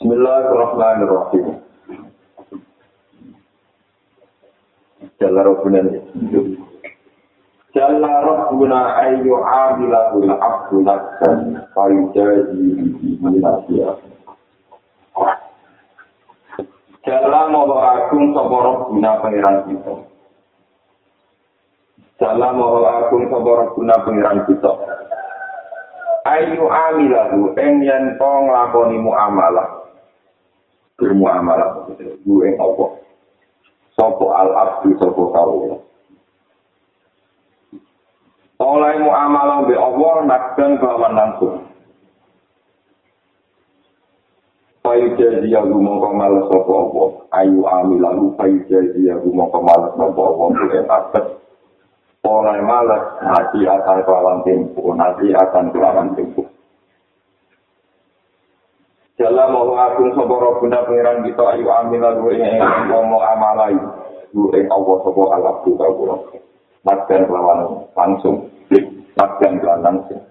Bismillahirrahmanirrahim. Jalla Rabbuna Jalla Rabbuna ayyu amilahul abdu laksan fayujaji minasiyah. Jalla moho agung sapa Rabbuna pangeran kita. Jalla moho agung sapa Rabbuna pangeran kita. Ayu amilahu ing yen to nglakoni muamalah. Bermuamalah gue yang apa? Sopo al abdi sopo kau oleh muamalah be Allah nakdan kelawan langsung Payu jadi aku mau kemales sopo apa ayu amil lalu payu jadi aku mau kemales sopo apa gue akad oleh males nanti akan kelawan tempuh nanti akan kelawan tempuh Jala mau agung sapa robuna pangeran kita ayu amil lalu ing ngomo amalai lu ing Allah sapa Allah tu kawula. Makan lawan langsung. Makan lawan langsung.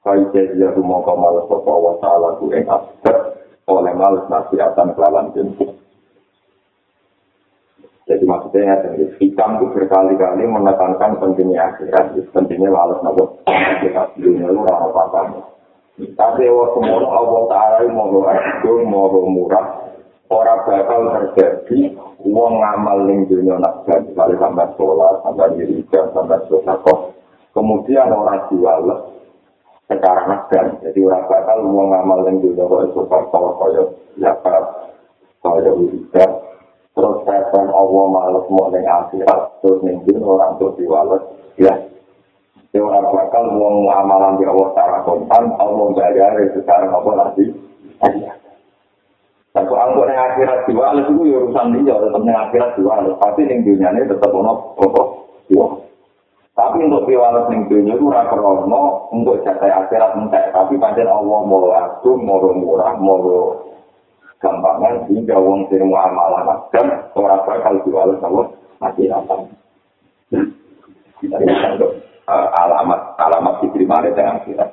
Kai jadi aku mau kamal sapa wa taala tu ing aspek oleh males nasiatan kelawan jemput. Jadi maksudnya ya, hitam itu berkali-kali menekankan pentingnya akhirat, pentingnya lalu nabo kita dunia lu rasa apa Tapi wa semono Allah Ta'ala mau agung, mau murah, ora bakal terjadi wong ngamal ning dunia nak jadi kali sampai sholat, sampai wiridan, sampai sodako. Kemudian orang jual secara nasdan. Jadi orang bakal wong ngamal ning dunia kok sodako, kaya zakat, kaya wiridan. Terus kapan Allah males mau ning akhirat, terus ning dunia orang tuh diwales, ya Ya orang bakal mau amalan di Allah secara kontan, Allah nggak ada sekarang apa nanti. Soal kok yang akhirat dua alat itu ya urusan dia, tetap yang akhirat dua alat. Pasti yang dunia ini tetap ono pokok dua. Tapi untuk diwales yang dunia itu rasa krono untuk jatah akhirat entek. Tapi panjang Allah mau agung, mau murah, mau gampangan sehingga wong sing mau amalan akan orang bakal diwales Allah akhirat. Kita lihat alamat alamat diterima oleh yang kita.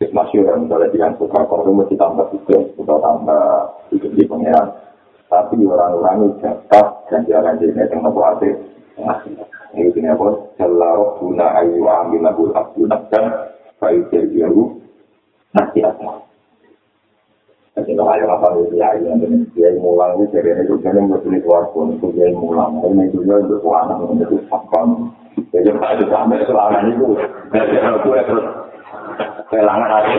Masyur misalnya dengan suka korban mesti tambah itu, suka tambah hidup di pengiran. Tapi orang-orang ini jahat dan jalan jadi yang nopo ate. Ini ini apa? Selalu guna ayu ambil lagu nakdan, bayu jadi aku nanti apa? Jadi kalau ayo apa dia yang dengan dia mulang ini jadi ini juga yang bertulis keluar pun itu dia mulang. Ini juga itu anak itu fakon. Jadi kalau sampai selama itu, dari aku terus kehilangan hati.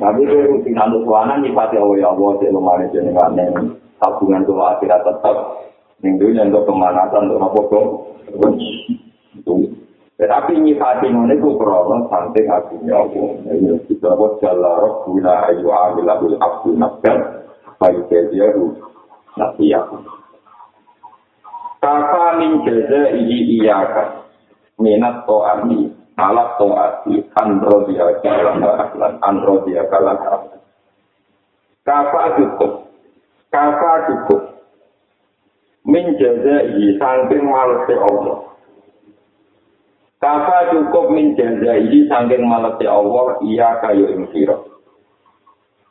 Tapi itu mungkin nanti suanan nyipati Allah ya Allah, jadi lemari jenengan yang tabungan itu akhirat tetap. Minggu yang untuk pemanasan untuk apa dong? Tetapi nyipati ini itu krono santai hatinya Allah. Ini kita buat jalan guna ayu amil abul abdu nabdan. Baik dia itu nasihat. Kafa min jaza ihi iyaka minat to'ati alat to'ati andro dia kalah aklan andro dia kalah Kafa cukup Kafa cukup min jaza ihi sangking malese Allah Kafa cukup min jaza ihi sangking malese Allah iya kayu ing siro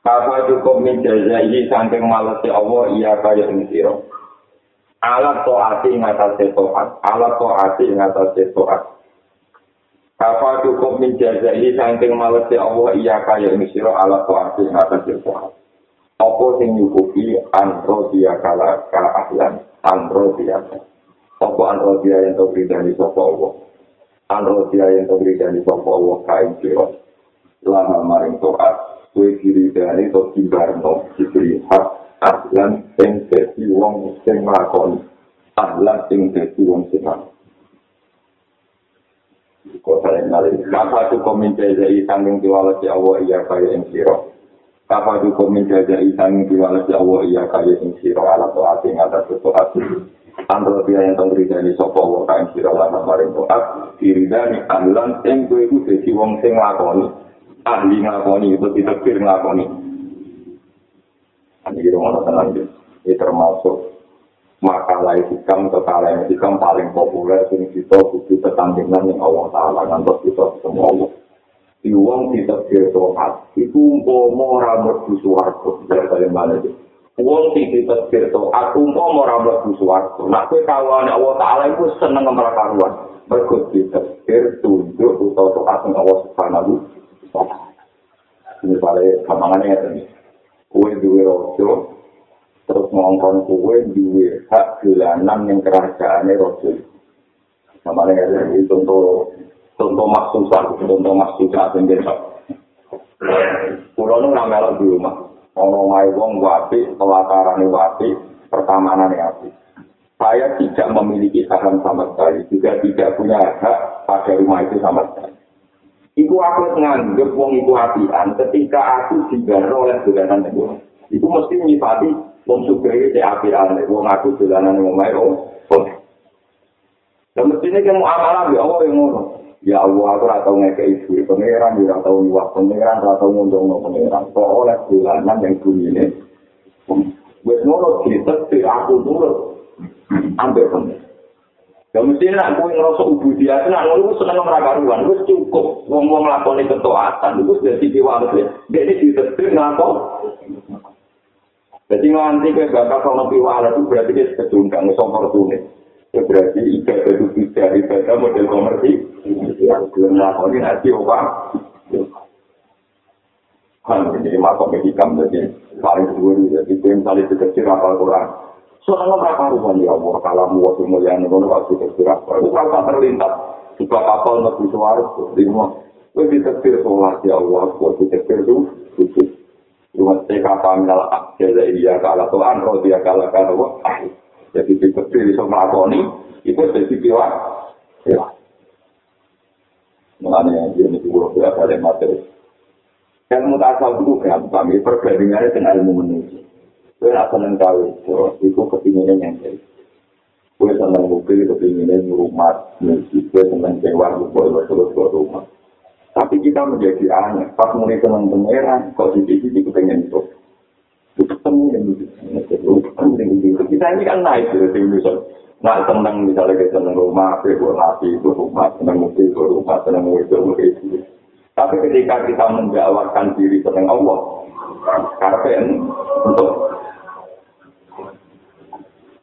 Kafa cukup min jaza ihi sangking malese Allah iya kayu ing siro alat to'ati ngatasi to'at, alat to'ati ngatasi to'at. Kafa cukup menjajai saking malesi Allah iya kaya misiro alat to'ati ngatasi to'at. Apa sing nyukupi andro dia kala ahlan, andro dia. Apa andro dia yang tau bridani sopa Allah. Andro dia yang tau bridani sopa Allah kain siro. Lama maring to'at, kue kiri dari to timbarno, diberi hak ahlan sing dadi wong sing nglakoni ahlan sing dadi wong sing Kota yang nalih, kapa tu komen jazai sanggung diwala si Allah iya kaya ing siro. Kapa tu komen jazai sanggung diwala si Allah iya kaya ing siro ala to ati ngata tu to ati. Andro dia yang temberi dari sopo Allah to ati. Diri dari ahlan sing kue ku dadi wong sing nglakoni. Ahli nglakoni, itu ditekir nglakoni. Ini rumah tenang Ini termasuk makalah hikam kalah hikam paling populer sing kita butuh pertandingan yang Allah Ta'ala ngantos kita semua Allah. Di wong ditekir toat, itu umpama ora mlebu swarga. Dari mana iki? Wong sing ditekir toat, umpama ora mlebu swarga. Nek kowe kawane Allah Taala iku seneng ngemra karuan. Mergo ditekir tunduk utawa toat ing Allah Subhanahu wa taala. Ini ya. Kowe duwe rojo, terus ngongkon kowe duwe hak dolanan yang kerajaane rojo. Namanya ya, ini contoh contoh maksusah, contoh maksusah yang desa. Pulau nu melok di rumah, mai wong wapi, pelataran wapi, pertamanan wapi. Saya tidak memiliki saham sama sekali, juga tidak punya hak pada rumah itu sama sekali. Iku aku nganggep wong iku apian ketika aku digaro oleh dolanan itu. Iku mesti nyifati wong sugih iki apian, wong aku dolanan omahe wong. Dan mestinya kan muamalah ya Allah yang ngono. Ya Allah aku ora tau ngekei duit pangeran, ya ora tau nyuwak pangeran, ora tau ngundang pangeran. Kok oleh bulanan yang bunyi Wes ngono ditekti aku nurut. Ambil pangeran. Ya mesti nak kowe ngrasa ubudiyah nak ngono seneng ora karuan, wis cukup wong-wong lakoni ketaatan iku sudah dikiwat ya. Dene ditetir ngapa? Jadi nganti kowe bakal kono piwala itu berarti dia kedundang sompor tunis. Ya berarti ibadah itu tidak ibadah model komersi. Yang belum lakoni nanti apa? Kan ini makom medikam jadi paling dulu jadi yang tadi dikecil apal Quran. Soalnya mereka rumah ya Allah kalamu waktu mulia nih kalau waktu dikecil apa? Itu kalau terlintas juga kapal nabi suara lima. Gue dikecil sholat ya Allah, gue dikecil itu khusus. Cuma saya kata minal akses iya kalau Tuhan, roh dia kalau kalau jadi dikecil bisa melakoni itu jadi piwa ya mengenai yang ini dulu ya pada materi yang mutasal itu gampang ini perbandingannya dengan ilmu manusia gue nak seneng tahu itu itu kepinginnya yang jadi gue seneng mobil kepinginnya rumah musik gue seneng sewa gue terus ke rumah tapi kita menjadi aneh pas mulai seneng pangeran kok di sini kepengen itu? Itu ketemu yang itu kita ini kan naik dari Indonesia nah seneng misalnya kita seneng rumah buat hati itu rumah seneng mobil itu rumah seneng mobil itu tapi ketika kita menjawabkan diri seneng Allah karena untuk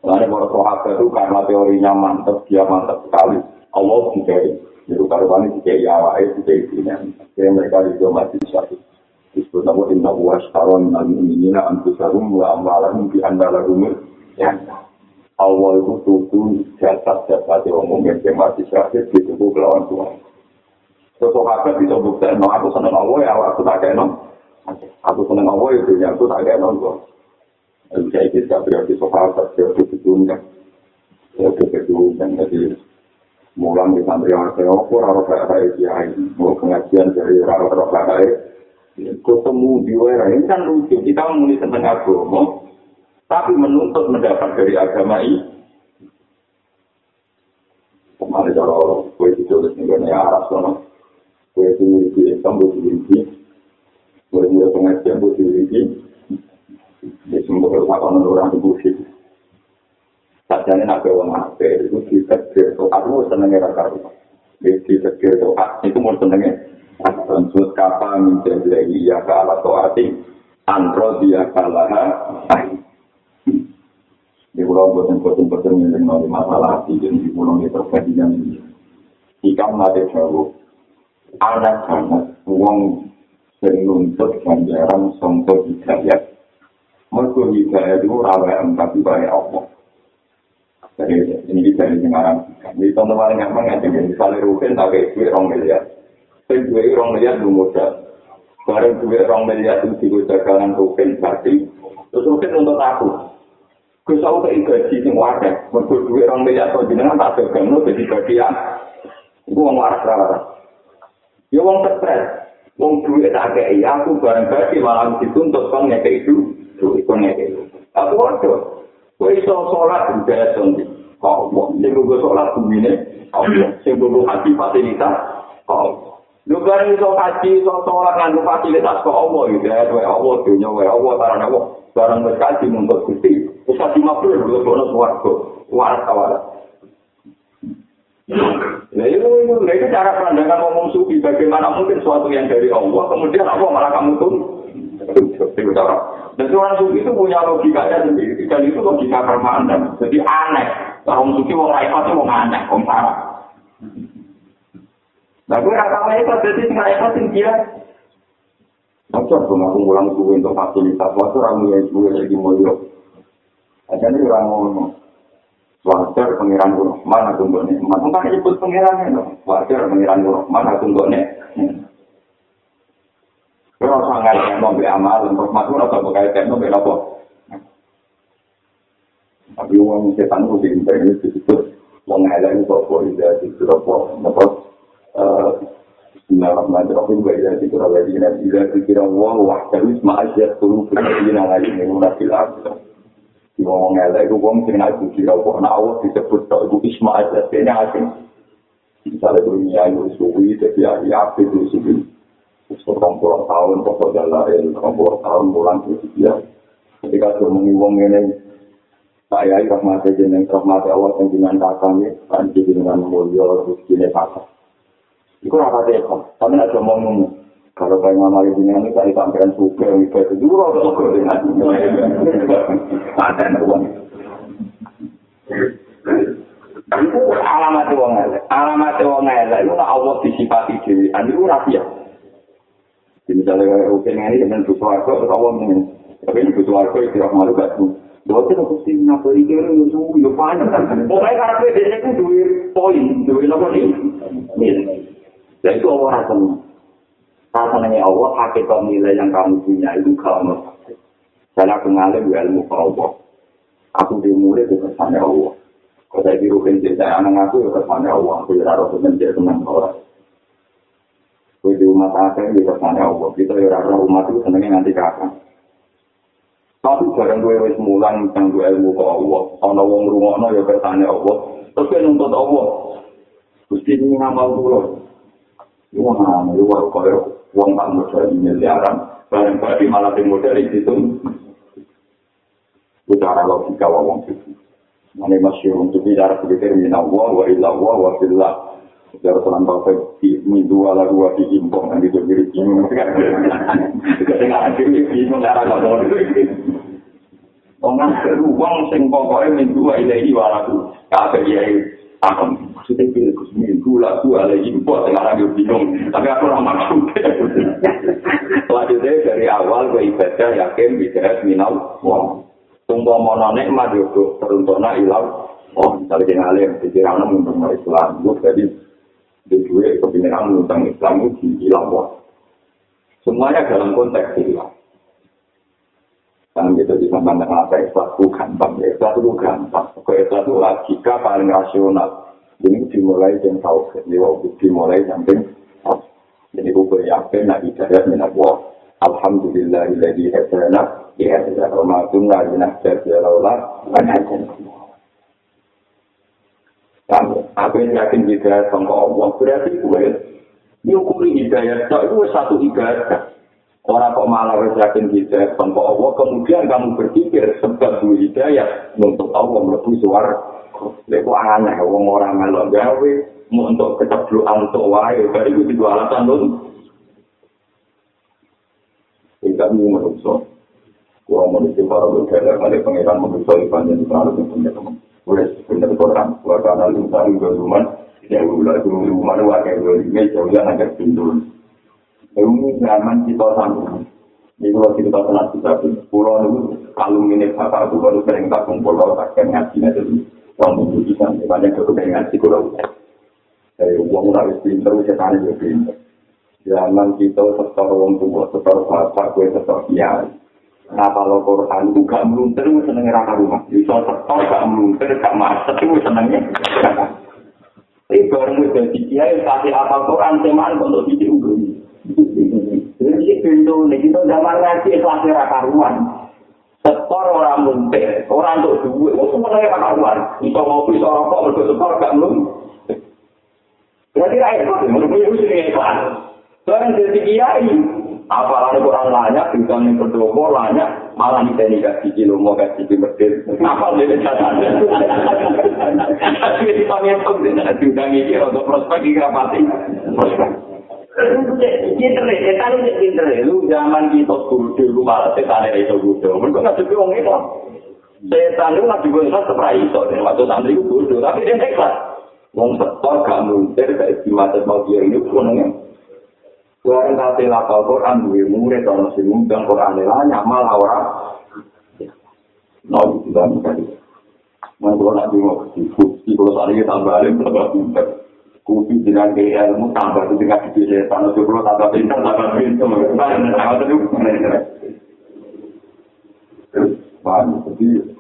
Lalu para sahabat itu karena teorinya mantap, dia mantap sekali. Allah juga itu karena ini juga ya, juga isinya. Jadi mereka juga masih satu. disebut nama inna wa ashtara minal mu'minina anfusahum wa amwalahum bi anna lahum ya Allah itu tutu jasad-jasad yang umumnya yang mati syahid di tubuh kelawan Tuhan. Sosok hakat bisa bukti, no aku seneng Allah ya aku tak no. Aku seneng Allah itu ya aku tak no. Bisa ikut gak berarti sahabat, berarti diundang. Berarti diundang, jadi mulang di santri yang saya okur, harus kayak kiai, mau pengajian dari orang-orang kayak ketemu di era ini kan lucu kita menulis tentang agama tapi menuntut mendapat dari agama ini. Kemarin kalau kue ditulis di dunia Arab sana kue itu memiliki Islam kue itu pengajian dimiliki di semua kesempatan orang itu sih Sajane nak bawa ngape itu kita kerja, aku senengnya rasa itu. Di kerja itu mau senengnya Tentu kata menjadi iya ke ala toati, antro dia kalah. Di pulau boten-boten-boten yang mengenai masalah hati, dan di pulau ini terjadi yang ini. Jika mati jauh, anak banget, uang sering nuntut ganjaran sonto hidayat. Mereka hidayat itu rawa empati baik Allah. Jadi ini dari sekarang. Ini teman-teman yang mengatakan, misalnya Rukin tak kayak orang miliar. Sing duwe rong miliar lu modal. Bareng duwe rong miliar itu digo dagangan rukin berarti. Terus rukin untuk aku. Gus aku kayak gaji sing wadah. Mergo duwe rong miliar kok jenengan tak dagang lu jadi bagian. Iku wong waras waras. Ya wong stres. Wong duwe tak kayak aku bareng gaji malah dituntut kong ngekek itu. Ngekek itu. Aku waduh. Kowe iso sholat di desa ndi? Kok sing gue sholat bumine? Sing gue hati fasilitas? Kok Lu bareng iso kaji, iso sholat nganggo fasilitas kok Allah gitu ya, wae Allah dunya wae Allah barang Allah. Barang wis kaji nuntut Gusti, wis kaji lu kono swarga. Waras kawaras. Nah itu, itu, itu cara pandangan ngomong sufi. Bagaimana mungkin suatu yang dari Allah, kemudian Allah malah kamu tuh. Itu. Dan orang sufi itu punya logikanya sendiri. Dan itu logika permanen. Jadi aneh. Orang sufi mau repot itu mau aneh. Om parah. Nah gue rasa repot. Jadi nggak repot dia. Macam tuh aku ngulang suwe untuk fasilitas. Waktu ramu yang suwe lagi mulia. Jadi orang ngomong. Wajar pengiran Rahman aku untuk nikmat. Mungkin nyebut pengiran itu. Wajar pengiran Rahman aku untuk nikmat. Kalau sangat yang mau amal, rahmat itu rasa berkaitan dengan apa? Tapi uang setan itu di internet disebut mengalami bahwa tidak dikira-kira apa Bismillahirrahmanirrahim. Wa idza dzikra alladziina idza dzikra Allah wahdahu ma'asyat qulub alladziina la yu'minuuna bil akhirah di ngomong elek itu wong sing aku kira kok ana Allah disebut tok iku Ismail dene asing. Misalnya dunia itu suwi tapi ahli api itu suwi seorang puluh tahun pokok jalan orang puluh tahun pulang ke dia ketika ngomong wong ini saya rahmat jeneng rahmat Allah yang dengan kakaknya kan dengan mulia rezeki kakak itu apa kok kami ada ngomong Kalau kayak mama ibu ini dari sampean suka yang itu itu juga harus suka dengan ada uang. Itu alamat uang elek. Alamat uang elek itu Allah disifati dewi. Ini itu Misalnya kayak oke ini dengan butuh warga, Allah ini. Tapi ini butuh warga itu tidak malu gak tuh. Dokter aku sih ngapa ini kira lu suhu, ya banyak. Pokoknya karena dia itu duit poin, duit apa nih? Jadi itu Allah rasanya. Rasanya Allah, hakikat nilai yang kamu punya itu kamu. Dan aku ngalim ilmu ke Allah. Aku dimulai ke kesannya Allah. Kalau saya dirukin cerita anak aku, ya kesannya Allah. Aku ya harus menjadi teman orang. Aku di rumah tangga, ya kesannya Allah. Kita ya rasa umat itu senangnya nanti kakak. Tapi barang gue wis mulang tentang gue ilmu ke Allah. Ono wong rumah ya kesannya Allah. Terus gue nuntut Allah. Gusti ini ngamal dulu. Wah, ini wah, kaya uang tak modal miliaran, barang bagi malah di modal itu cara logika wong itu. Mana masih untuk bicara berpikir minna wa wa illa wa wa Bicara tulan bapak di minggu ala dua di impong itu ini. Jadi ada di impong ngomong itu. Orang uang sing pokoknya minggu ilahi walaku. Kafe ya Aku maksudnya pilih ke sini, gula, gula, lagi impor, sekarang gue bingung. Tapi aku orang maksud. Selanjutnya dari awal gue ibadah yakin bisa minal wong. Tunggu mau nikmat juga teruntuna ilau. Oh, misalnya yang alim, pikiran menentang Islam. Gue jadi di gue kebenaran menentang Islam itu ilau wong. Semuanya dalam konteks ilau. Kan gitu bisa pandang apa ikhlas itu gampang, ikhlas itu gampang. Kok ikhlas itu logika paling rasional. Ini dimulai dengan tauhid, ini waktu dimulai sampai Jadi gue yakin nak hidayah min Allah. Alhamdulillah hadana ya hadana wa ma kunna linahtadiya laula an hadana. Kamu, aku yakin hidayah sama Allah berarti gue nyukuri hidayah itu satu ibadah. Orang kok malah yakin hidayah tanpa Allah, kemudian kamu berpikir sebab dua hidayah untuk Allah melebu suara. Itu aneh, orang orang melok gawe, mau untuk kecebluan untuk wae, dari itu dua alasan dulu. Tidak mau menusuk. Gua manusia para berkata, ada pengiran menusuk ikan yang selalu punya teman. Boleh benar Quran, gua karena lupa juga rumah, ya ulah itu rumah wakil dua lima, jauh yang agak pintu. Ini zaman kita sambung. Ini kalau kita pernah kita pulau itu kalung ini bapak itu kalau sering tak kumpul kalau tak kena ngaji nanti uang membutuhkan banyak itu kayak ngaji kalau dari uang harus pinter setan juga pinter. Zaman kita setor uang tua, setor bapak, gue setor kiai. Nah kalau Quran itu gak melunter, gue senengnya raka rumah. Bisa setor gak melunter, gak masuk, gue senengnya. Tapi gue jadi kiai, kasih apa Quran, teman untuk diunggul. Jadi pintu ini kita zaman ngaji ikhlas era karuan. Setor orang muntir, orang untuk duit, itu semuanya era karuan. Bisa ngopi, bisa rokok, bisa setor, gak belum. Berarti rakyat itu menurut gue itu ikhlas. Soalnya jadi kiai, apalagi orang layak, bisa yang berdoa layak, malah nih tadi kasih kilo mau kasih kilo medit apa dia catatan tapi panggil tuh dia sudah mikir untuk prospek di rapati prospek. Pinter ya, kita lu pinter ya, lu zaman kita kudu, lu malah setan itu kudu, mereka nggak sepi wong itu, setan itu nggak juga nggak seperai itu, dan waktu santri itu kudu, tapi dia ikhlas, wong setor gak muntir, kayak di mata mau dia ini pun Tuhan kate lakal Quran duwe murid ana sing ngundang Quran lan nyamal ora. Nah, itu dan tadi. Mau nak dulu di bukti kalau saat ini tambah alim tambah pinter. Kupi dengan gaya ilmu tambah itu dengan di desa tanah juga tambah pinter tambah pinter. Nah, nah, itu Terus, paham. Jadi,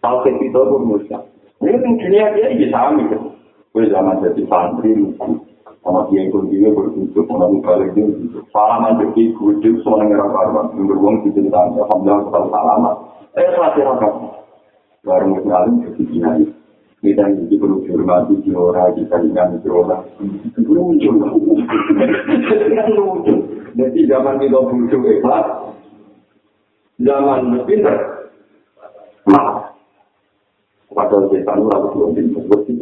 kalau kita pun musyak. Ini dunia dia bisa ambil. Gue zaman jadi santri, dia ikut dia berbentuk orang balik dia salaman beki kudu negara karuan. Yang beruang di sini tanya alhamdulillah kita salaman eh selesai rangkap baru sekali jadi kiai kita ini perlu orang kita ingat di orang lucu lucu jadi zaman kita butuh ikhlas zaman pinter. Malah padahal kita nurut belum pinter Jadi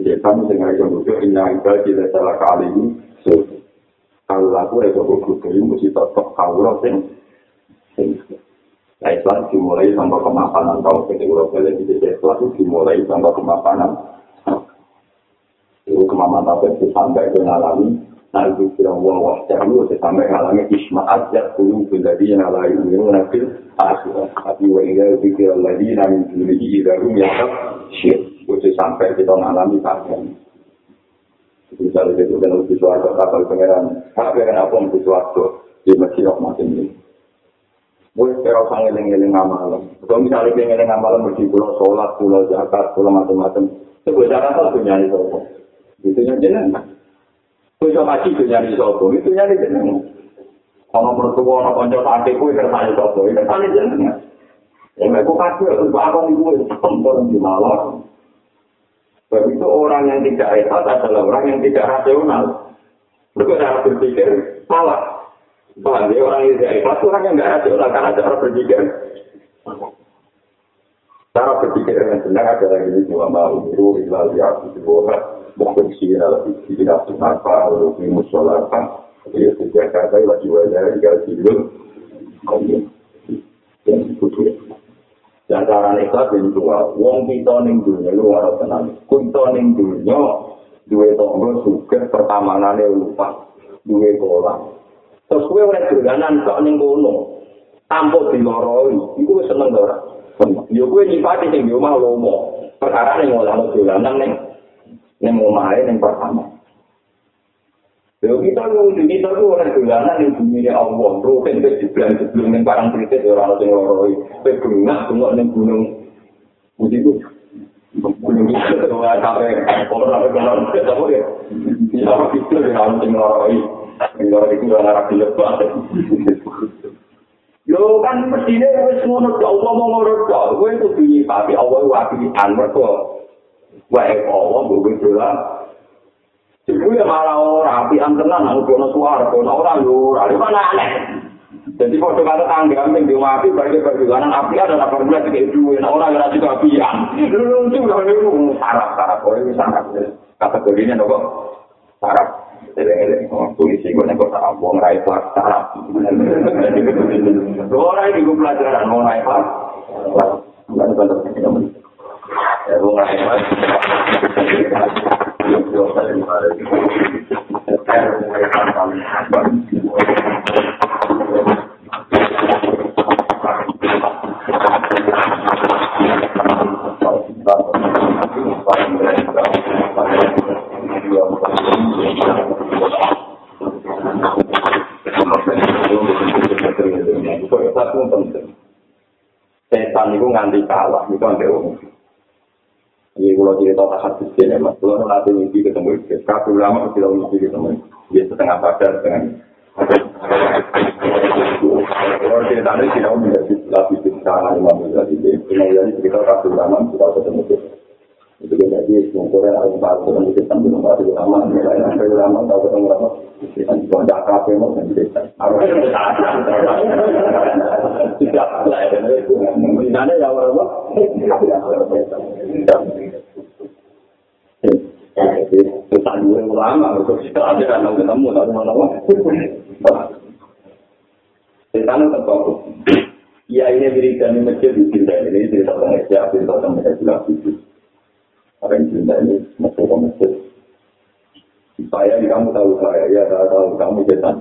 kami dengan itu butuh indah ibadah tidak salah kali ini. Kalau aku itu butuh ini mesti tetap kawula sing. Nah, Islam dimulai sampai kemapanan tahun ketika Eropa lagi di Islam itu dimulai sampai kemapanan. Itu kemapanan itu sampai ke alami. Nah, itu kira wah wah cahyu sampai alami ismaat ya kulu bila yang alai ini nanti akhir. Tapi wa ila pikir lagi nanti ini darum ya tak syir. Kudu sampai kita mengalami kajian. Misalnya itu kan lebih suarga kapal pengeran. Tapi kan apa lebih suarga di masjid macam ini. Mulai kira sang eling-eling amalan. Kalau misalnya eling amalan mesti pulau sholat, pulau zakat, pulau macam-macam. Sebuah cara itu punya itu. Itu yang jeneng. Punya haji itu nyari sopo, itu nyari jeneng. Kalau mertua, kalau konco sakit, itu kersane sopo, itu kersane jeneng. Ya, mereka kasih, itu bakal itu, itu di malam. Sebab itu orang yang tidak ikhlas adalah orang yang tidak rasional. Mereka cara berpikir salah. Paham ya? Orang yang tidak ikhlas itu orang yang tidak rasional karena cara berpikir. Cara berpikir yang benar adalah ini cuma mau itu ilal ya itu bohong. Mungkin sih tidak apa lebih musolatan. Jadi sejak kata lagi wajah jika tidur. Kemudian yang putih. Dan cara ikhlas ini dua, wong kita ning dunia lu ora tenang. Kita ning dunia duwe tonggo suka pertamanane lupa, duwe pola. Terus kowe ora dolanan kok ning kono. Tanpa diloroi, iku wis seneng ora. Yo kowe nyipati sing di omah lomo. Perkara ning ngolah dolanan ning ning omahe ning pertama. Yo kita nuju kita tuh orang dolanan yang bumi Allah, rohin ke jeblan sebelum yang barang kritis orang yang loroi, ke bengak semua yang gunung. Putih itu. Gunung itu semua sampai orang orang yang loroi, apa ya? Bisa itu yang orang yang loroi, yang loroi itu orang orang dilepas. Yo kan mestinya wis ngono Allah mau ngurut kok, kowe kudu nyipati Allah wae mergo. Wae Allah mbok dolan Ibu ya malah ora api antenan nang kono suara kono ora yo ora mana aneh. Jadi foto kata tangga yang di api bagi bagi api ada apa belas kayak dua orang yang juga api ya. Dulu itu udah dulu sarap sarap boleh bisa sarap kategorinya nopo sarap. Jadi polisi gue nego sarap buang rai kelas sarap. Orang ini gue pelajaran mau rai kelas. Enggak ada tanda Ya buang rai kelas. Setan itu nganti kalah, itu sampai umum. Kalau cerita tak hadis ini, mas. Kalau nanti mimpi ketemu itu, kabel lama kita mimpi ketemu Dia setengah sadar dengan kalau cerita ini tidak menjadi lebih besar imam menjadi kemudian cerita kabel lama kita ketemu itu. Itu kan jadi semuanya harus bahas ketemu kita belum bahas lama, kabel lama tahu ketemu lama. Kita juga ada kafe mau dan cerita. Harus tidak Tak dua ulama, ada kan ketemu, ada Setan kok. Iya ini berikan masjid di sini ini cerita tentang siapa itu tentang mereka juga itu. Apa yang cerita ini masuk ke masjid. Saya kamu tahu saya, ya saya tahu kamu setan.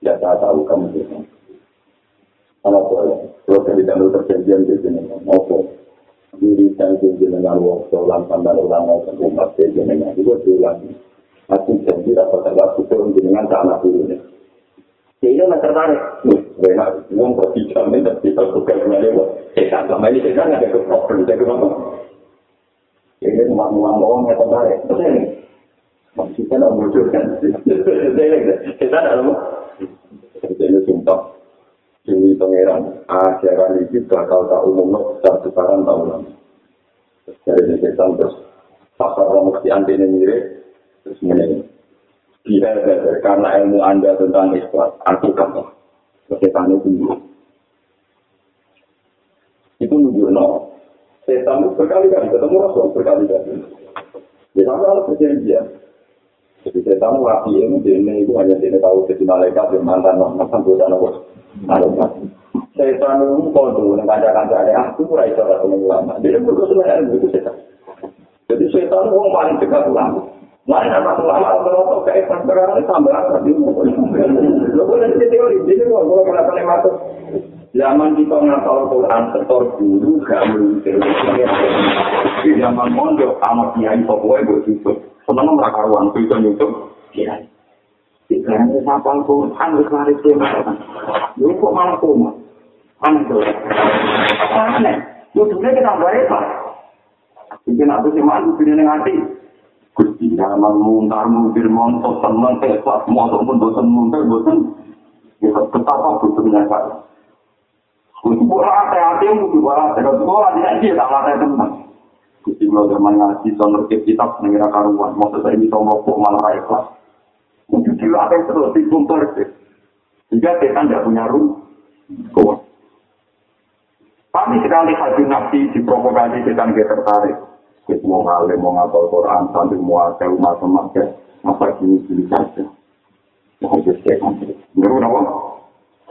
Ya saya tahu kamu setan. Kalau boleh, kalau saya tidak perjanjian di sini, mau diri saya dengan wong solan sampai ulama umat dengan itu ulang. Aku janji dapat tegak syukur dengan tanah turunnya. Sehingga nggak tertarik. Benar, uang kok dijamin dan bisa suka dengan dia. Setan selama ini setan nggak ada problem, saya kenapa? Ini cuma uang uang yang tertarik. Ini. Maksudnya nggak muncul kan? Setan ada apa? Ini sumpah. Ini pangeran. Ajaran itu bakal tak umum, tak sekarang tak ulang. Dari setan terus. Pasar mesti ini mirip. Terus ini. Dia karena ilmu Anda tentang ikhlas, aku kamu. Setan itu Itu nunjuk no. Setan itu berkali-kali ketemu Rasul berkali-kali. Di sana ada perjanjian. Jadi setan ilmu ini itu hanya dia tahu jadi malaikat yang mantan mantan malaikat. Setan itu kondo dengan kaca-kaca ada aku kurang itu orang ulama. Dia itu sebenarnya itu setan. Jadi setan itu paling dekat ulama. Mana anak ulama kalau kayak perkara ini tambah apa di Lo boleh jadi teori, jadi kalau kalau kenapa nih masuk Zaman kita ngapal Quran setor dulu gak mungkin. Di zaman mondok sama kiai pokoknya gue tutup. Seneng mereka karuan itu nyutup. Kiai. Sekarang ngapal Quran wis mari tema. Lu kok malah koma. Aneh tuh. Aneh. Mudune kita mbak Bikin aku sih malu, bikin hati. Gusti zaman muntar muntir montok seneng hebat montok pun bosan muntar bosan ya betapa butuhnya pak Gusti bola hati mu bola hati kalau bola tidak dia tak latih tenang Gusti bola zaman ngaji sonor ke kitab nengira karuan maksud saya bisa ngopok malah raya kelas Mungkin dilatih terus di kumpulan Jika kita tidak punya rum, kuat. Kami sekali hati nafsi diprovokasi kita nggak tertarik. Kita mau ngalim, mau ngapal Quran, sambil mau ada umat semakin, apa ini pilih saja. Mau aja cek, menurut apa?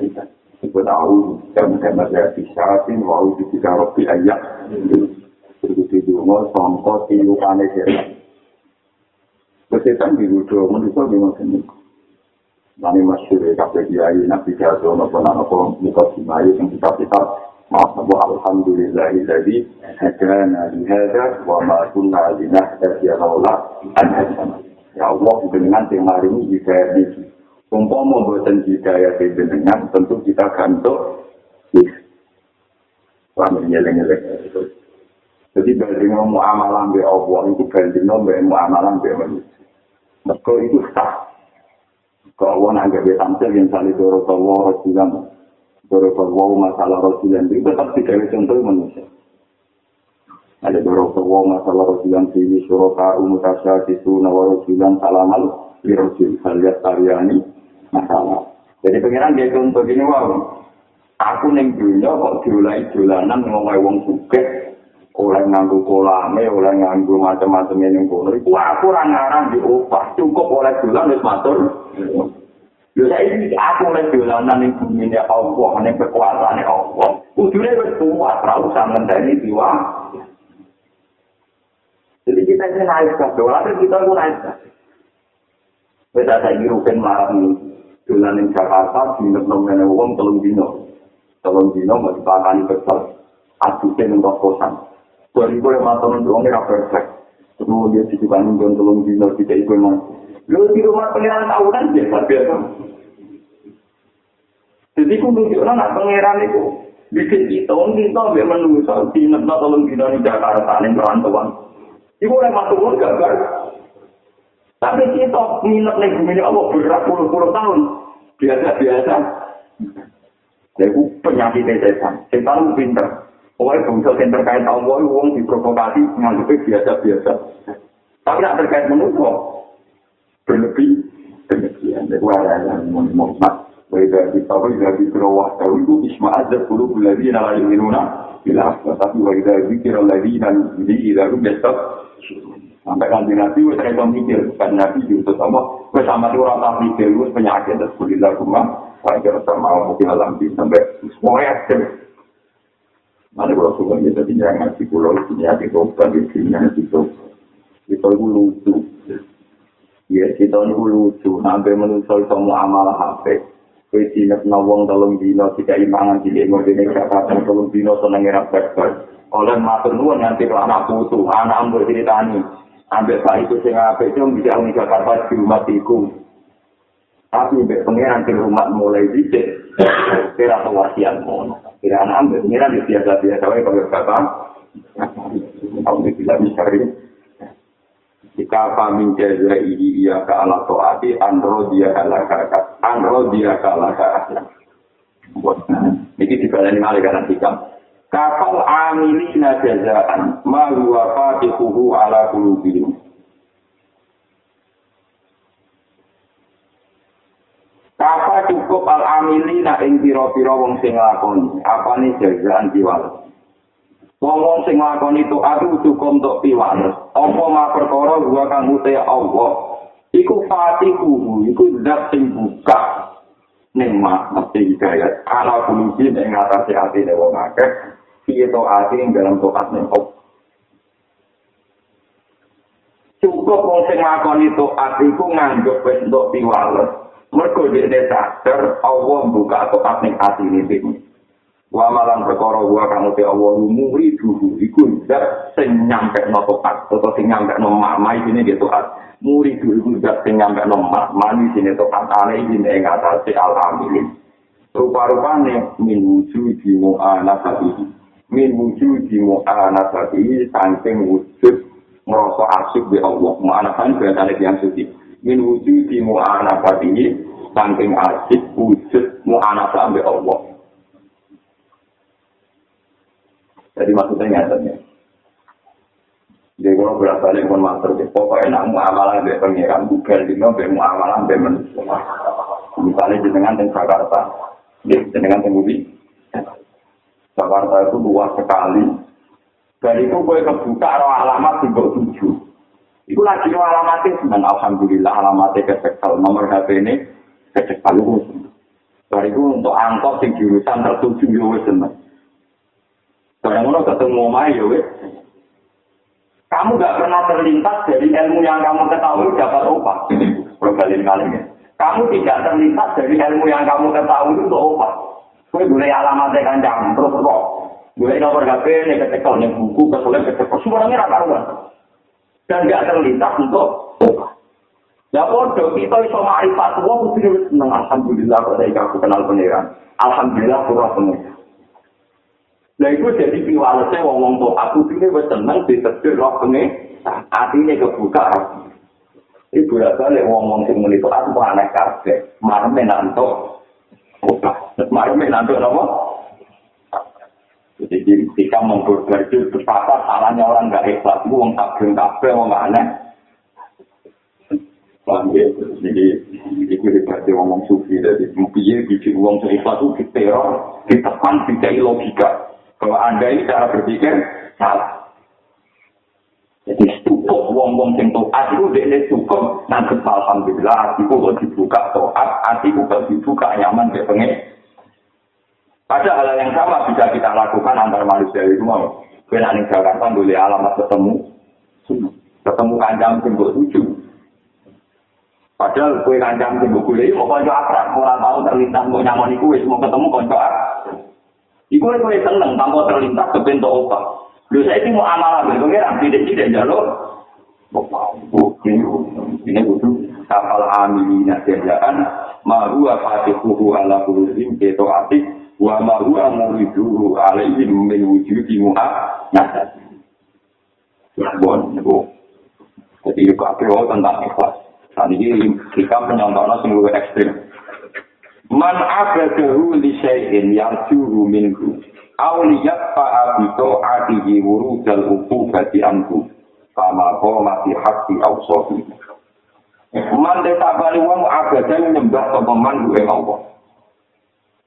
Kita, kita tahu, dan karena saya bisa, ini mau juga robi ayat. Itu tidur, mau songkot, tidur, aneh, ya. Kesetan di wudhu, menurut saya. Nani masyur, kafe kiai, nabi jatuh, nopo, nopo, muka simayu, yang kita-kita, Maaf, Alhamdulillah, jadi hadana lihada wa ma kunna linahdati haula an hadana. Ya Allah, dengan hari ini hidayah ini. Umpama buatan hidayah dengan tentu kita gantuk. Wah, nyeleng-nyeleng. Jadi banding muamalah be Allah itu muamalah be manusia. Mereka itu sah. Kalau Allah nanggap tampil yang saling dorong Allah Rasulullah Dorokor wow masalah Rasulullah itu tetap tidak contoh manusia. Ada dorokor wow masalah Rasulullah ini suroka umutasya situ nawa Rasulullah salamal di Rasul haliat tariani masalah. Jadi pengiran dia contoh gini wow. Aku neng dunia kok diulai julanan ngomong wong suke oleh nganggu kolame, oleh nganggu macam-macam yang kono. Iku aku orang ngarang diupah cukup oleh julan wis matur. Lho saiki aku lek dolanan ning bumi ne Allah, ning kekuasaan Allah. Kudune wis kuat, ora usah ngenteni diwa. Jadi kita ini naik ke dolar, kita pun naik ke. Kita ada di Rukin Maram, dolar di Jakarta, di Wong, Telung Dino. Telung Dino, mau dipakani besar. Adusnya untuk kosan. Dua ribu lima tahun itu, ini perfect. Kemudian di Bandung, Telung Dino, kita ikut Lu di rumah pengiran tahunan biasa-biasa. Jadi aku nunjukkan anak pengiran itu. Bikin kita, kita biar menunggu di negara tolong kita di Jakarta, ini perantauan. Ibu oleh masuk pun gagal. Tapi kita minat nih bumi Allah berat puluh-puluh tahun. Biasa-biasa. Jadi penyakit setan. Setan pinter. Pokoknya bangsa yang terkait Allah, uang diprovokasi, nganggupnya biasa-biasa. Tapi tidak terkait menunggu. Berlebih demikian dari yang Muhammad wa idza kita wa idza kita wa ta'udu isma azza qulubul ladina la yu'minuna Bila tapi wa idza dzikra alladziina yu'minu idza hum Sampai nanti nabi wes redo mikir, kan nabi diutus Allah, wes sama tuh orang tak mikir, wes penyakit dan kuliah rumah, saya kira sama mungkin alam di sampai semua yakin. Mana kalau suka kita tinggal ngaji pulau, ini hati dokter, di sini hati dokter. Itu lucu. Ya, kita ini lucu, sampai menusol semua amal HP. Kue jinak nawang tolong dino, tiga imangan di lingkungan ini, kata tolong dino, senang ngerap berber. Oleh matur nuwun nanti kalau anak putu, anak ambil ceritani. Ambil baik itu sing apik itu bisa uni Jakarta di rumah iku. Tapi mbek pangeran di rumah mulai dicek. Kira wasiat mon. Kira anak ambil pangeran di biasa biasa wae kalau kata. Aku tidak bisa Jika kami jaza ini ia ke ala toati, andro dia kalah kakak, andro dia kalah kakak. Ini dibalik malah karena hikam. Kapal amilina jazaan, ma huwa fatihuhu ala kulubihim. Kapa cukup al amilina ing pira-pira wong sing lakoni, apane jazaan diwales. Wong-wong sing lakoni itu aku cukup untuk piwales. Apa ma perkara gua kang ute Allah. Iku fatihuhu, iku zat sing buka. Ning mak mesti hidayat. Ala kulubihim ing atase atine wong akeh. piye to ati ing dalam tokat ning Cukup wong sing ngakoni to ati ku nganggep wis entuk piwales. Mergo dhekne sadar Allah buka tokat ning ati ini. Wa malan perkara wa kang te Allah muri dulu iku zat sing nyampe no tokat utawa sing nyampe no mamai ini gitu at muri dulu iku zat sing nyampe no mani sini tokat ale ini ing atase al-amilin. Rupa-rupane min wujudi mu'anasatihi. min wujud di mu'anasati saking wujud merasa asyik di Allah mu'anasati berasal yang suci min wujud di mu'anasati saking asyik wujud mu'anasati di Allah jadi maksudnya nyatanya jadi kalau berasal pun master pokoknya nak mu'amalah di pengiran bukan di mana mu'amalah di manusia misalnya jenengan di Jakarta jenengan di bumi Jakarta itu luas sekali. Dan itu gue kebuka roh alamat di bawah tujuh. Itu lagi roh alamatnya cuman alhamdulillah alamatnya kecekel nomor HP ini kecekel itu. Dari itu untuk angkot di jurusan tertuju ya seneng. Barang ngono ketemu mai ya wes. Kamu gak pernah terlintas dari ilmu yang kamu ketahui dapat upah. Berkali kali ya. Kamu tidak terlintas dari ilmu yang kamu ketahui untuk upah. Kue boleh alamat kancam terus kok. Gue nomor HP ini ketika nih buku kesulitan ketika semuanya rata karuan. Dan gak terlintas untuk Ya bodoh, kita iso ma'rifat Allah, mesti seneng. Alhamdulillah, ketika aku kenal pengiran. Alhamdulillah, kurang pengiran. Nah itu jadi piwalesnya ngomong tuh, aku ini wis seneng ditetir roh pengiran. Hatinya kebuka. Ibu ya balik ngomong sing muni aku aneh kabeh. Marme nanto. Oke. Marme nanti apa? Jadi ketika memperbaiki betapa salahnya orang nggak ikhlas, uang takbir kabel, uang aneh. Jadi itu hebatnya ngomong sufi dari mungkin bikin uang seikhlas itu diteror, ditekan, tidak logika. Kalau anda ini cara berpikir salah. Jadi cukup wong-wong sing toat itu dia cukup nanti alhamdulillah hatiku kok dibuka toat, hatiku kok dibuka nyaman dia pengen Ada hal yang sama bisa kita lakukan antar manusia itu mau. Kena ning Jakarta boleh alamat ketemu, ketemu kanjang simbol tujuh. Padahal kue kanjang simbol kuliah mau konco akrab, orang tahu terlintas mau nyaman iku wis mau ketemu konco akrab. Iku kue seneng tanpa terlintas ke bentuk apa. Lu saya ini mau amalan berpengiran, tidak tidak jalur. Ini butuh kapal amilina kerjaan, mahu fatihuhu ala kulubim keto atik, wa ma huwa muriduhu alaihi min wujudi muha nasab. Bon, bu. Jadi itu apa tentang ikhlas. Saat ini kita penyontohnya sing lebih ekstrim. Man abadahu li syai'in yarjuhu minhu. Aw liyatfa'a bito atihi wurudal ukubati anhu. Kama koma fi haqi awsofi. Man detabali wong abadahu nyembah sopaman gue Allah.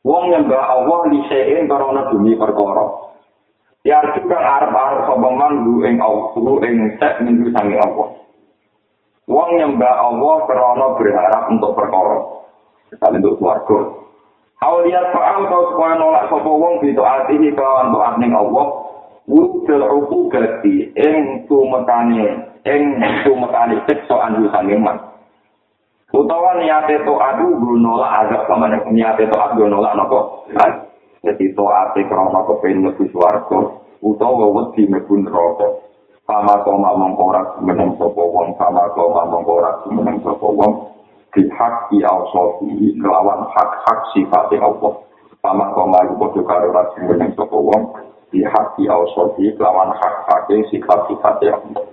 Wong nyembah Allah li syai'in karena bumi perkara. Ya juga sapa man lu ing Allah ing sek minggu sangi Allah. Wong nyembah Allah karena berharap untuk perkara. Misalnya untuk keluarga. Aulia fa'al kau supaya nolak sapa wong itu atihi kelawan doa ning Allah. Wudul uku gati ing tumekane ing tumekane siksa anju sange man. Utawa niate to adu nolak agak pamane niate to adu nolak napa? Jadi to ate krana kepen mlebu swarga utawa wedi mlebu neraka. Sama koma mongkorak meneng sapa wong sama koma mongkorak meneng sapa wong di hak di awsofi lawan hak-hak sifat Allah. Sama koma iku padha karo rasi meneng sapa wong di hak di awsofi lawan hak-hak sifat-sifat Allah.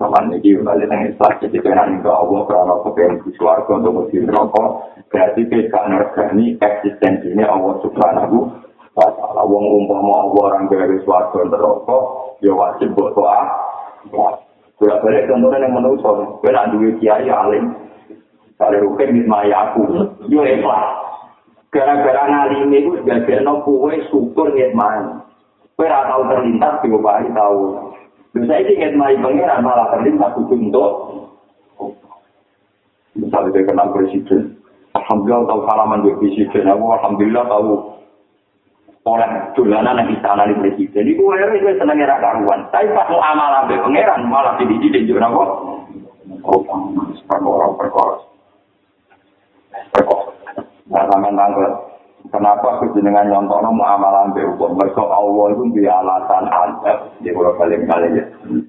Sama ini balik nang Islam, jadi kena ke Allah karena kepengen di suarga untuk musim rokok. Berarti kita ngergani eksistensinya Allah subhanahu wa ta'ala. Wong umpama Allah orang gawe suarga untuk rokok, ya wajib buat doa. Bila balik contohnya yang saya, gue nak duit kiai alim. Kalau rukin mismaya aku, yo ikhlas. Gara-gara ngalimi itu sebagai no kue syukur ngitmain. Gue tau terlintas, gue tahu. Bisa ini ingin mai pengiran malah terlihat hukum untuk misalnya dia kenal presiden. Alhamdulillah tahu salaman di presiden. Aku alhamdulillah tahu oleh dolanan yang istana di presiden. Ibu akhirnya itu senangnya rak karuan. Tapi pas mau amal ambil pengiran malah di didik juga apa? Oh, perkara perkara. Perkara. Nah, sama tanggal Kenapa kejenengan nyontono muamalah mbek hukum? Mereka Allah itu di alasan adab. Di pulau kali kali ya.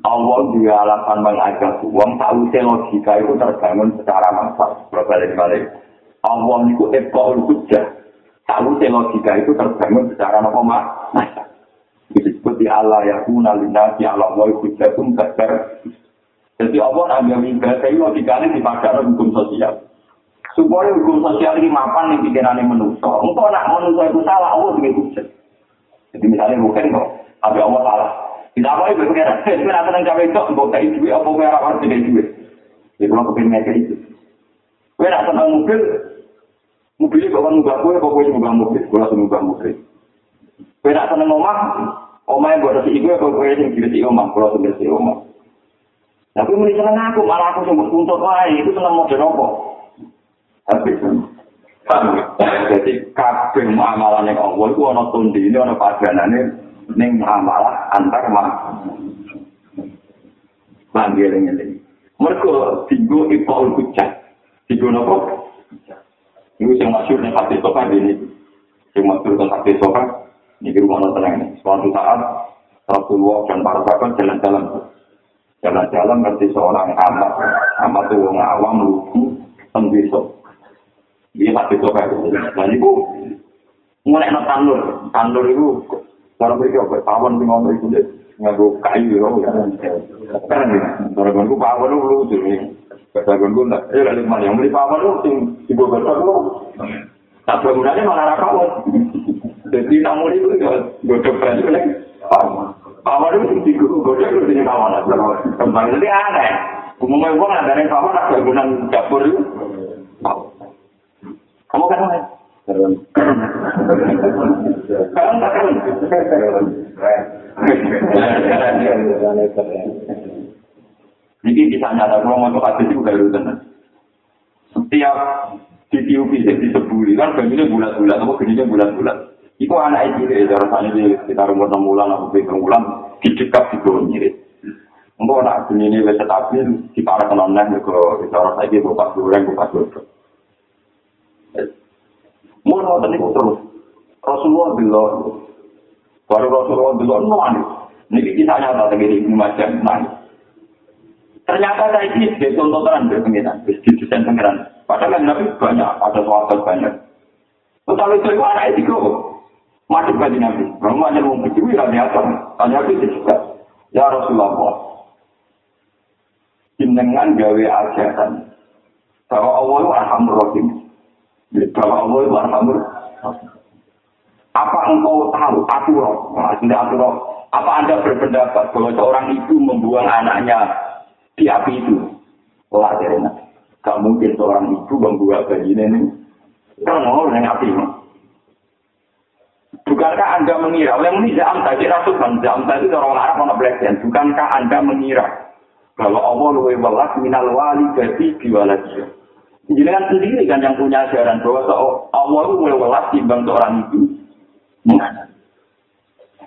Allah di alasan mengajak uang. Tahu logika itu terbangun secara massal. Pulau kali kali. Allah itu ekor hujah. Tahu logika itu terbangun secara apa mak? Disebut di Allah ya kuna linasi Allah wa hujah pun Jadi Allah ngambil ibadah itu logikanya dipakai hukum sosial. supaya hukum sosial ini mapan yang pikiran yang menusuk. Untuk nak menusuk itu salah, Allah juga hujat. Jadi misalnya bukan kok, tapi Allah salah. Tidak apa itu pikiran. Itu nak senang cawe itu, untuk kayak duit, apa merah harus tidak duit. Jadi kalau kepingin itu. Gue nak senang mobil, mobil itu kan nubah gue, apa gue nubah mobil. Gue langsung nubah mobil. Gue nak senang omah, omah yang buat si ibu, apa gue yang jadi si omah. Gue langsung jadi si omah. Tapi mulai senang aku, malah aku sempat untuk lain, itu senang model apa. Tapi jadi kabeh muamalah ning Allah iku ana tundine ana padanane ning muamalah antar mak. Panggil ngene. Mergo tinggo ipol kucak. Tinggo nopo? Iku sing masyhur ning hati sopan ini. Sing masyhur ning hati sopan niki rumah tenang. Suatu saat Rasulullah dan para sahabat jalan-jalan. Jalan-jalan ngerti seorang amat. Amat itu orang awam lugu. Tembisok. Iya pasti coba. Dan itu mulai no tandur, tandur itu cara mereka apa? Pawon di ngomong itu ngaku kayu ya. Kan cara gue pawon itu lucu gue gue nggak, eh lalu mana yang beli pawon itu sing di bawah lu. Tak bangunannya malah pawon. Jadi tamu itu gue coba itu nih. Pawon itu di gue gue gue sini pawon. Kembali nanti aneh. Umumnya gue nggak ada pawon, ada bangunan dapur itu. Kamu kan mana? Jadi bisa nyata kalau mau hadis itu gak. Setiap ditiupi jadi sebuli kan begini bulat-bulat, apa begini bulat-bulat. Itu anak itu ya, rasanya di sekitar umur enam bulan atau tujuh bulan didekat di bawah nyirit. Untuk anak ini bisa stabil, di para kenonnya juga bisa rasanya buka goreng, buka. Mun ngoten niku terus. Rasulullah bilang, baru Rasulullah bilang nangis. Niki kita nyata tegiri Ibnu Majah nangis. Ternyata saya ini contoh terang dari pengiran, desain pengiran. Padahal yang nabi banyak, ada sahabat banyak. Tetapi itu anak itu masuk bagi nabi. Kamu hanya mau mencuri lagi apa? Tanya itu juga. Ya Rasulullah, jenengan gawe ajaran bahwa Allah itu arhamur rahim. Bahwa Allah itu arhamur Apa engkau tahu aturan? Maksudnya aturan. Apa anda berpendapat bahwa seorang ibu membuang anaknya di api itu? Wah, jadi Gak mungkin seorang ibu membuang bayi ini. Kan mau dengan api. Bukankah Anda mengira, oleh ini jam tadi Rasul kan jam tadi orang Arab orang Blackden. Bukankah Anda mengira bahwa Allah luwe welas minal wali jadi biwaladia. Jenengan sendiri kan yang punya ajaran bahwa Allah luwe welas timbang seorang itu. Mana?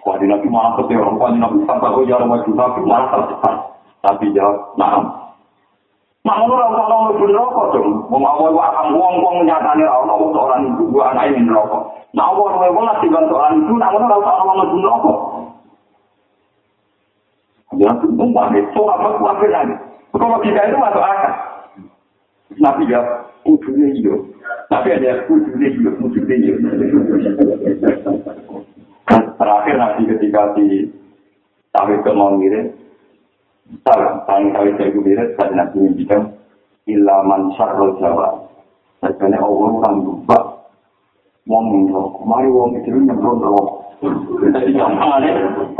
Wah, di nabi malah ketika orang tua di nabi sampai kau jalan maju nabi malah tercepat. Tapi jawab, nah, Nah, orang orang lebih rokok dong. Mau awal akan uang uang nyatanya orang orang itu dua anak ini rokok. Nah, awal awal lah tiga orang itu, namun orang orang lebih rokok. Jangan tumpah itu apa kuatir lagi. Kalau kita itu masuk akal. Nabi ya, ujungnya hidup. Tapi ada ujungnya hidup, ujungnya hidup. Terakhir nanti ketika di Tawid ke mau ngirim, salah paling kali saya kulihat saya nanti bilang ilaman syarul jawa. Sebenarnya allah orang lupa. Wong itu mari wong itu nyemprot roh jadi gampang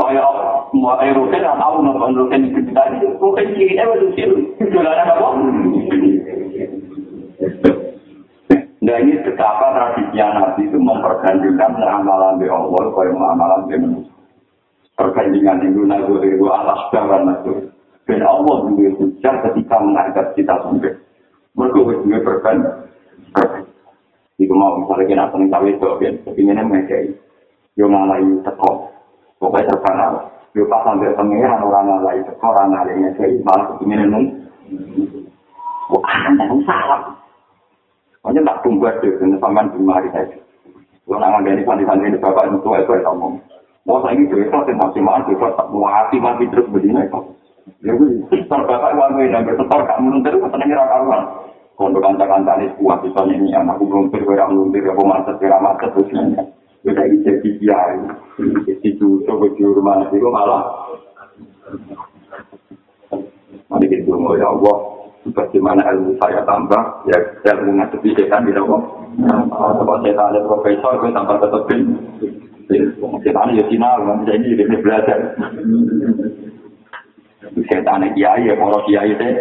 kayak mau air rutin atau nonton rutin itu tadi rutin kiri eh waktu itu jualan apa? Nah ini betapa tradisi Nabi itu mempergantikan amalan di Allah, kaya amalan di manusia. Perbandingan itu nabi itu alas dan nabi. Dan Allah juga hujan ketika mengangkat kita sampai. Mereka juga berkan. Jika mau misalnya kita senang tahu itu, kepinginnya mereka Yo ngalai teko. Pokoknya terkenal. Yo pas sampai pengiran orang ngalai teko, orang ngalai ngekei, malah kepinginnya nung. Wah, anda salah. Pokoknya tak tunggu aja, dengan paman di mari saja. Kalau nangan dari santri-santri ini, bapak itu itu ngomong. Mau saya ini itu, itu masih mati, tak mau hati mati terus begini, itu. Ya gue, bapak uang gue dan bersetor gak meluntir, gue senengnya raka ruang. Kalau kanca-kanca ini kuat, ini anak gue meluntir, gue yang meluntir, gue macet, gue macet, terus ini. Gue kayak jadi kiai, jadi cucu, gue di rumah, jadi gue malah. Nanti gitu, ya Allah, bagaimana ilmu saya tambah, ya saya ngadepi setan, gitu kok. Kalau setan ada profesor, gue tambah tetepin. Setan ya final, jadi dia belajar. Setan kiai ya para kiai teh.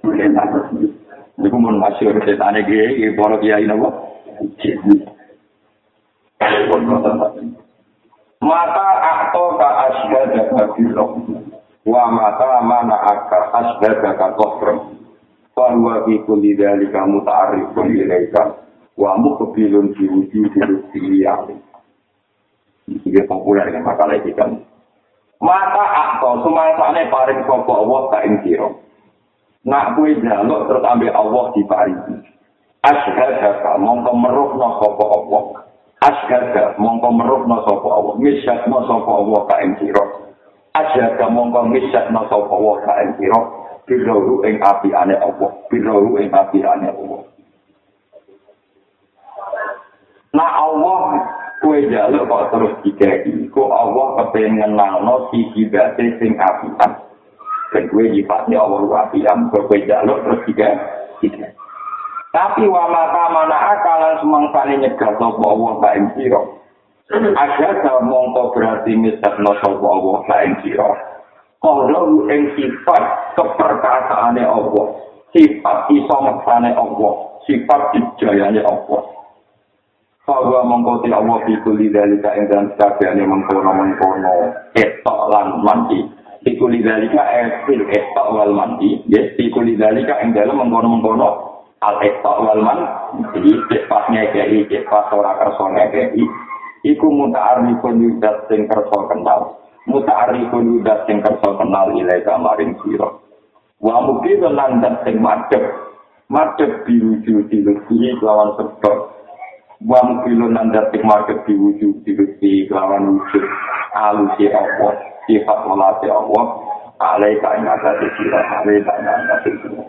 Setan niku mun masyhur setan kiai para kiai napa? Mata akto ka asbada kabiro wa mata mana aka asbada ka kofro Fahuwa fi kulli dhalika muta'arrifun ilaika wa muqbilun fi wujudi rusti Ini populer dengan makalah kita. Mata akto sumangsane paring sapa Allah ka ing sira nak kuwi njaluk terus ambil Allah di paringi ashhadu mongko meruhna sapa Allah. Ashhadu mongko meruhna sapa Allah. Misyatna sapa Allah ka ing sira ashhadu mongko misyatna sapa Allah ka ing sira birohu ing api ane Allah. Birohu ing api ane Allah. Nah Allah kue jaluk kok terus dikei, kok Allah kepengen nalno si kibate sing apian. Dan kue jifatnya Allah apian, kok kue jaluk terus dikei. Tapi wa mata mana akalan semangsane nyegah sapa Allah ka ing sira. Aja mongko berarti misakno sapa Allah ka ing sira. Kalau ing sifat keperkasaane Allah, sifat iso ngersane Allah, sifat dijayane Allah. Bahwa mengkoti Allah di kuli dalika yang dalam sekabiannya mengkono mengkono etok lan mandi. Di kuli dalika etil etok wal mandi. Yes, di kuli dalika yang dalam mengkono mengkono al etok wal mandi. Cepatnya kei, cepat ora kerso ngekei. Iku muta'arifun yudat sing kerso kenal. Muta'arifun yudat sing kerso kenal ilai kamarin siro. Wa mungkin landat sing madep. Madep di lawan sebab. Wang kilo nanda tik market diwujud diwujud kelawan wujud alusi Allah sifat walasi Allah alai kain ada di sira alai kain ada di sira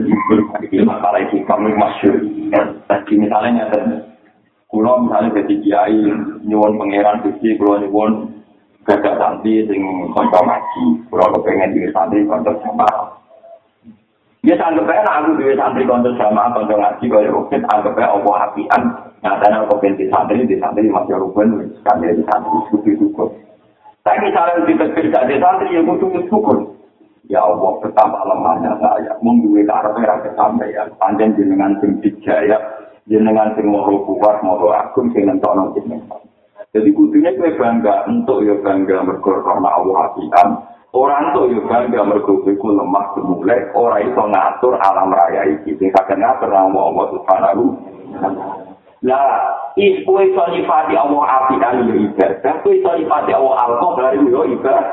ini masalah ini kami masyur tadi misalnya nyata kulo misalnya jadi kiai nyuwun pangeran suci kulo nyuwun gagak santri sing konco ngaji kulo kepengen di santri konco sama Ya anggap aja aku duwe santri konco sama konco ngaji kaya rukit anggap aja Allah apian. Nyatanya aku binti santri di santri masih rukun sekali di santri syukur syukur tapi misalnya di tegir di santri ya kudu syukur ya Allah betapa lemahnya saya mengduwe karpe yang kesampaian panjang jenengan sing dijaya jenengan sing mau kuat mau agung sing nentokno jenengan. Jadi kudunya kue bangga untuk ya bangga mergo karena Allah apian orang tuh bangga mergo ku lemah semulai orang itu ngatur alam raya iki. Sing kadang ngatur nama Allah subhanahu. Lah is kue iso nyifati Allah apian ya ibadah kue iso nyifati Allah alkohol dari ya ibadah.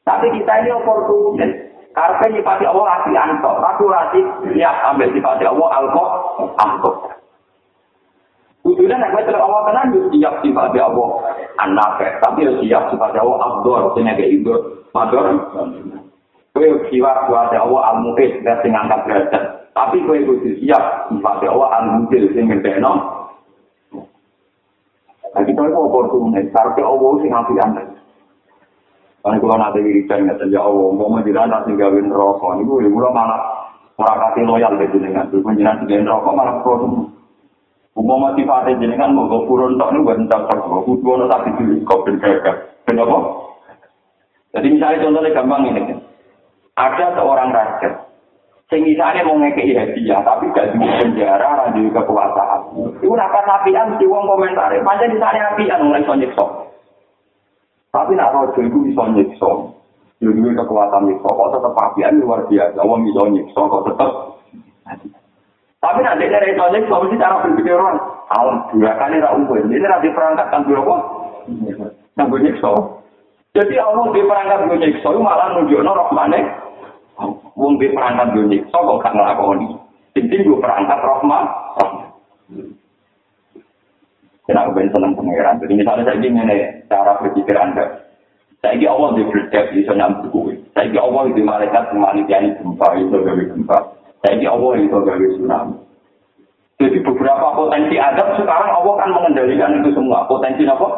Tapi kita ini oportunis karena nyifati Allah apian tok tapi rasi ya ambil nyifati Allah alkohol alkohol Kudune nek wis Allah tenan yo siap sifat Allah anafe, tapi yo siap sifat Allah abdur sing nek itu mador. Kowe siap sifat Allah al-mukid sing angkat derajat. Tapi kowe kudu siap sifat Allah al-mudil sing ngendeno. Nah, kita itu oportunis, karena Allah sing ngapi anda. Kan kalau nanti wiridan nggak ya Allah, menjiran nanti gawin rokok, ini gue mulai malah orang kasih loyal dengan, menjiran gawin rokok malah produk. Umum sifatnya jenengan mau gopurun tak nih buat entah tak gue kudu ono tapi dulu ben gagah. Kenapa? Jadi misalnya contohnya gampang ini, ada seorang raja, sing misalnya mau ngekei hadiah tapi gak di penjara, ranjau kekuasaan. Itu nakar apian si wong komentar, panjang misalnya apian mulai so nyekso. Tapi nak rojo itu bisa nyekso, jadi kekuatan nyekso, kok tetap apian luar biasa, wong bisa nyekso kok tetap. Tapi nanti dari itu aja, kalau cara berpikir orang, alam dua kali tak umum. Ini nanti perangkat dua kok, yang nyekso. Jadi Allah di perangkat gue nyekso, malah nunjuk no rohmane. Wong di perangkat gue nyekso, kok gak ngelakoni. Intinya gue perangkat rohman. Kenapa gue seneng pengeran? Jadi misalnya saya ingin cara berpikir anda. Saya ingin Allah di berdek, bisa nyambut gue. Saya ingin Allah di malaikat, kemanikian gempa, itu gawe gempa. Jadi Allah itu gawe tsunami. Jadi beberapa potensi adab sekarang Allah kan mengendalikan itu semua. Potensi apa?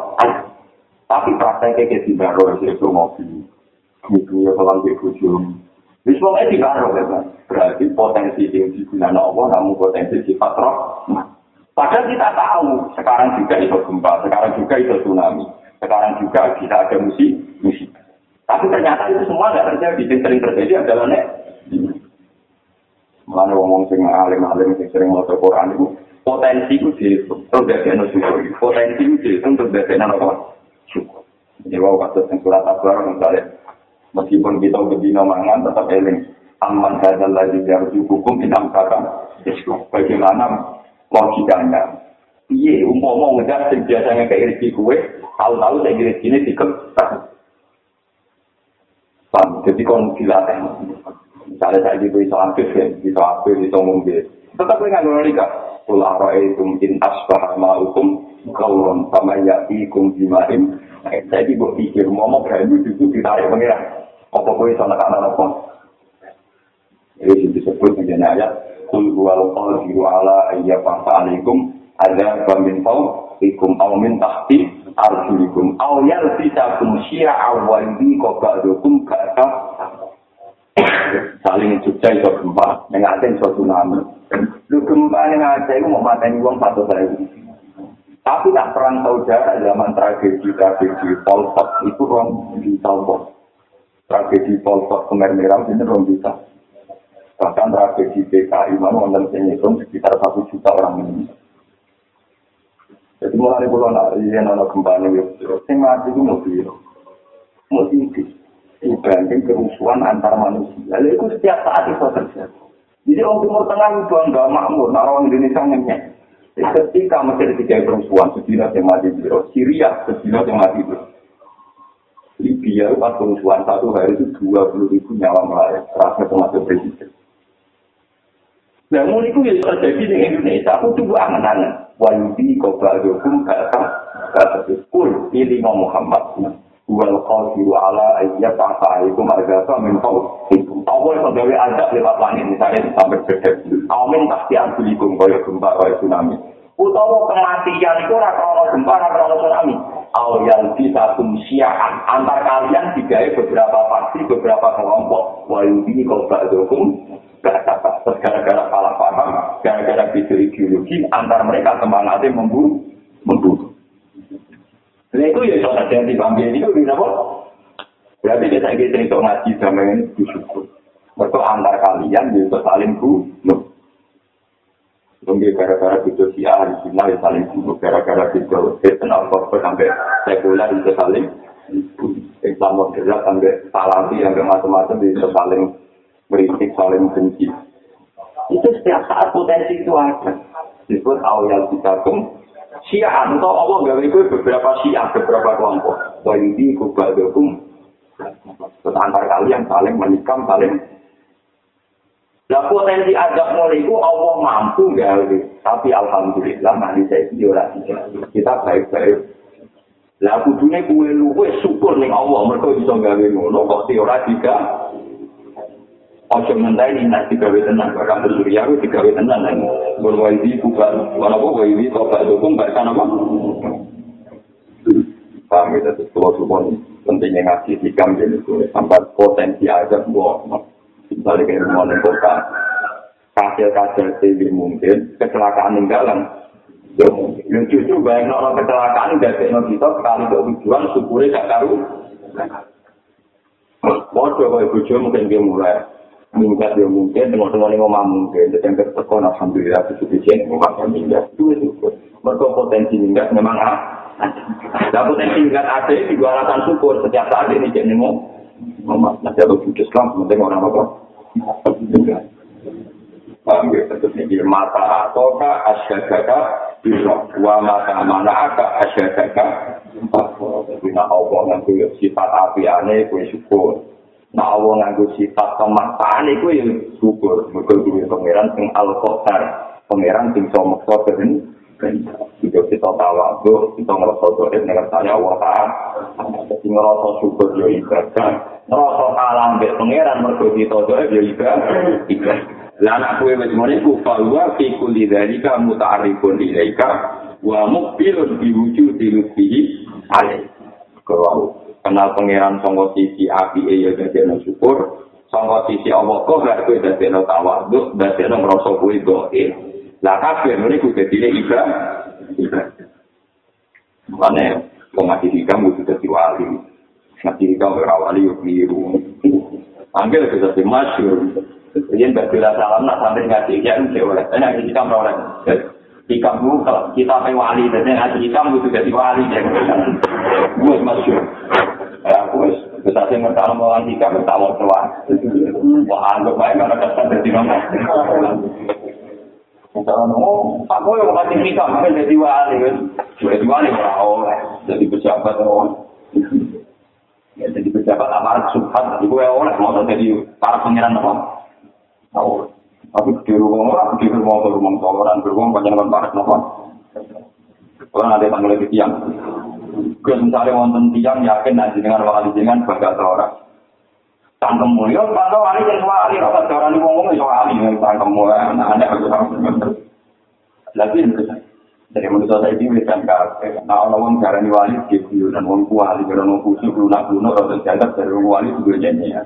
Tapi prakteknya kayak di baru itu mobil. Itu ya kalau di ujung. Di semua di baru ya Berarti potensi yang digunakan Allah namun potensi sifat roh. Padahal kita tahu sekarang juga itu gempa, sekarang juga itu tsunami, sekarang juga bisa ada musik, musik. Tapi ternyata itu semua nggak terjadi. Yang sering terjadi adalah nek Mulane wong sing alim-alim sing sering maca Quran itu potensi ku di ana syukur. Potensi ku di ana apa? Syukur. Jadi wau kata sing surat Al-Baqarah misalnya meskipun kita bedina mangan tetap eling aman hadal lagi yarju hukum inam kata syukur. Bagaimana logikanya? Iya, umpama ngejar sing biasanya kayak rezeki kue, tahu-tahu saya rezeki ini. Paham? Jadi kon dilatih. Misalnya saya di bisa aktif ya, bisa aktif, bisa ngombe. Tetap gue nggak ngerti kak. Kula roe itu mungkin asbah ma'ukum kalau sama yati kum jimahin. Saya di buat pikir mau berani itu ditarik pengiran. Apa gue bisa nak anak apa? Ini disebut menjadi ayat. Kul huwal qadiru ala ayyafah alaikum ada bamin tau ikum au min tahti arjulikum au yalbisakum syi'a wa yudi qabadukum ka'ka saling Jogja itu gempa, yang ada itu tsunami. Lu gempa yang ada itu mau mateni uang satu saya. Tapi tak perang saudara zaman tragedi tragedi Polpot itu orang bisa bos. Tragedi Polpot Kemer Merah ini orang bisa. Bahkan tragedi PKI mana wonten sing hitung sekitar satu juta orang ini. Jadi mulai bulan hari yang ada gempa ini, sing mati itu mobil, mobil dibanding kerusuhan antar manusia. Lalu itu setiap saat itu terjadi. Jadi orang Timur Tengah itu enggak makmur, nah orang Indonesia ngenyek. Ketika Mesir tiga kerusuhan, sedina yang mati di Syria, sedina yang mati di Libya pas kerusuhan satu hari itu dua puluh ribu nyawa melayang, rasanya termasuk presiden. Mulai itu yang terjadi di Indonesia, aku coba angan-angan. Wayudi kobadokum kata kata kul pilih Muhammad. Wal qadiru ala ayyat ta'aikum agasa min fawqikum awal sebagai ajak lewat langit misalnya sampai bedek amin pasti ambilikum kaya gempa kaya tsunami. Utawa kematian itu ora krono gempa ora krono tsunami. Aw yang bisa kumsiaan antar kalian digawe beberapa faksi beberapa kelompok. Wa ini kau ba'dukum dapat. Gara-gara salah paham gara-gara beda ideologi antar mereka semangatnya membunuh membunuh Nah itu ya soal terjadi bangga ini itu apa? Berarti kita ingin cerita ngaji sama ini bersyukur. Mereka antar kalian bisa saling bunuh. Belum dia gara-gara video si ahli sunnah yang saling bunuh gara-gara video kenal korban sampai sekuler itu saling Islam moderat sampai salafi sampai macam-macam bisa saling beritik saling benci itu setiap saat potensi itu ada disebut awal kita pun Syiah atau Allah nggak itu beberapa Syiah beberapa kelompok Wahidi kubadokum antar kalian saling menikam saling Nah potensi ajak mulai itu Allah mampu gawe. Tapi alhamdulillah nanti saya itu kita baik-baik. Lah kudune kuwe luwe syukur ning Allah mergo iso gawe ngono kok ti ora diga. Ojo ngenteni nek digawe tenan bakal bersurya ku digawe tenan nang mun wae iki bukan ora apa wae iki kok gak dukung gak kan apa. Paham ya, itu pentingnya ngaji hikam jadi sampai potensi aja buat misalnya kayak rumah di kota, kasil-kasil TV mungkin, kecelakaan tinggalan. Yang cucu banyak orang kecelakaan dari teknologi kita sekali ke tujuan syukurnya gak tahu. Waduh, kalau ibu mungkin dia mulai minggat dia mungkin, tengok-tengok ini ngomong mungkin, jadi yang ketekon alhamdulillah itu bisa ngomong minggat itu itu. Mereka potensi minggat memang ada. potensi minggat ada di dua alasan syukur setiap saat ini jadi mau ngomong. Nah, kalau Islam, penting orang apa? Paham ya, tetap ini mata atoka asyadaka bisa wa mata mana aka asyadaka tapi nak Allah nganggu sifat api aneh kue syukur nak Allah nganggu sifat kemataan kue syukur mereka duwe pangeran sing al-qadar pangeran sing so maksa keren Jika kita tahu, kita ngerasa doa dengan tanya Allah Ta'ala. Jadi ngerasa syukur ya ibadah. Ngerasa kalah dengan pangeran mergo kita doa ya ibadah. Lah anak kue wis ngene ku fawa fi kulli dzalika muta'arrifun ilaika wa muqbilun bi wujudi lubbihi alaih. Kalau kenal pangeran sangka sisi api ya dadi syukur, sangka sisi Allah kok gak kowe dadi tawadhu, dadi ngrasa kowe doa. Lah kabeh ngene ku dadi. Ibadah. Makanya, wong ngaji hikam itu dadi wali. Ngaji hikam ora wali yo biru. Angger bisa dadi masyhur. Jadi mbak Bila salam nak sampai ngaji ya itu oleh. Ini ngaji hikam ora itu kalau kita sampai wali, jadi ngaji hikam itu dadi wali. Gue masyhur. Gue bisa sih ngerti mau ngaji hikam, tahu keluar. Wah, anggap baik karena kesal dadi nomor. Misalnya, oh, aku yang kasih kita, mungkin jadi wali, kan? Jadi wali, oleh. Jadi pejabat, oh. Ya, jadi pejabat aparat subhat, jadi gue oleh, mau jadi para pengiran, apa? Oh, tapi di rumah orang, di rumah orang, rumah orang, di rumah banyak orang para apa? Orang ada yang mulai tiang. Gue misalnya wonten tiang yakin nanti dengan wali dengan bangga seorang. tangkem mulia pantau wali yang wali apa cara nih ngomong itu wali yang tangkem mulia nah ada aku tahu lagi dari menurut saya ini bukan kafe nah orang cara nih wali gitu dan orang wali kalau mau pusing lunak lunak atau jaga dari wali juga jadi ya.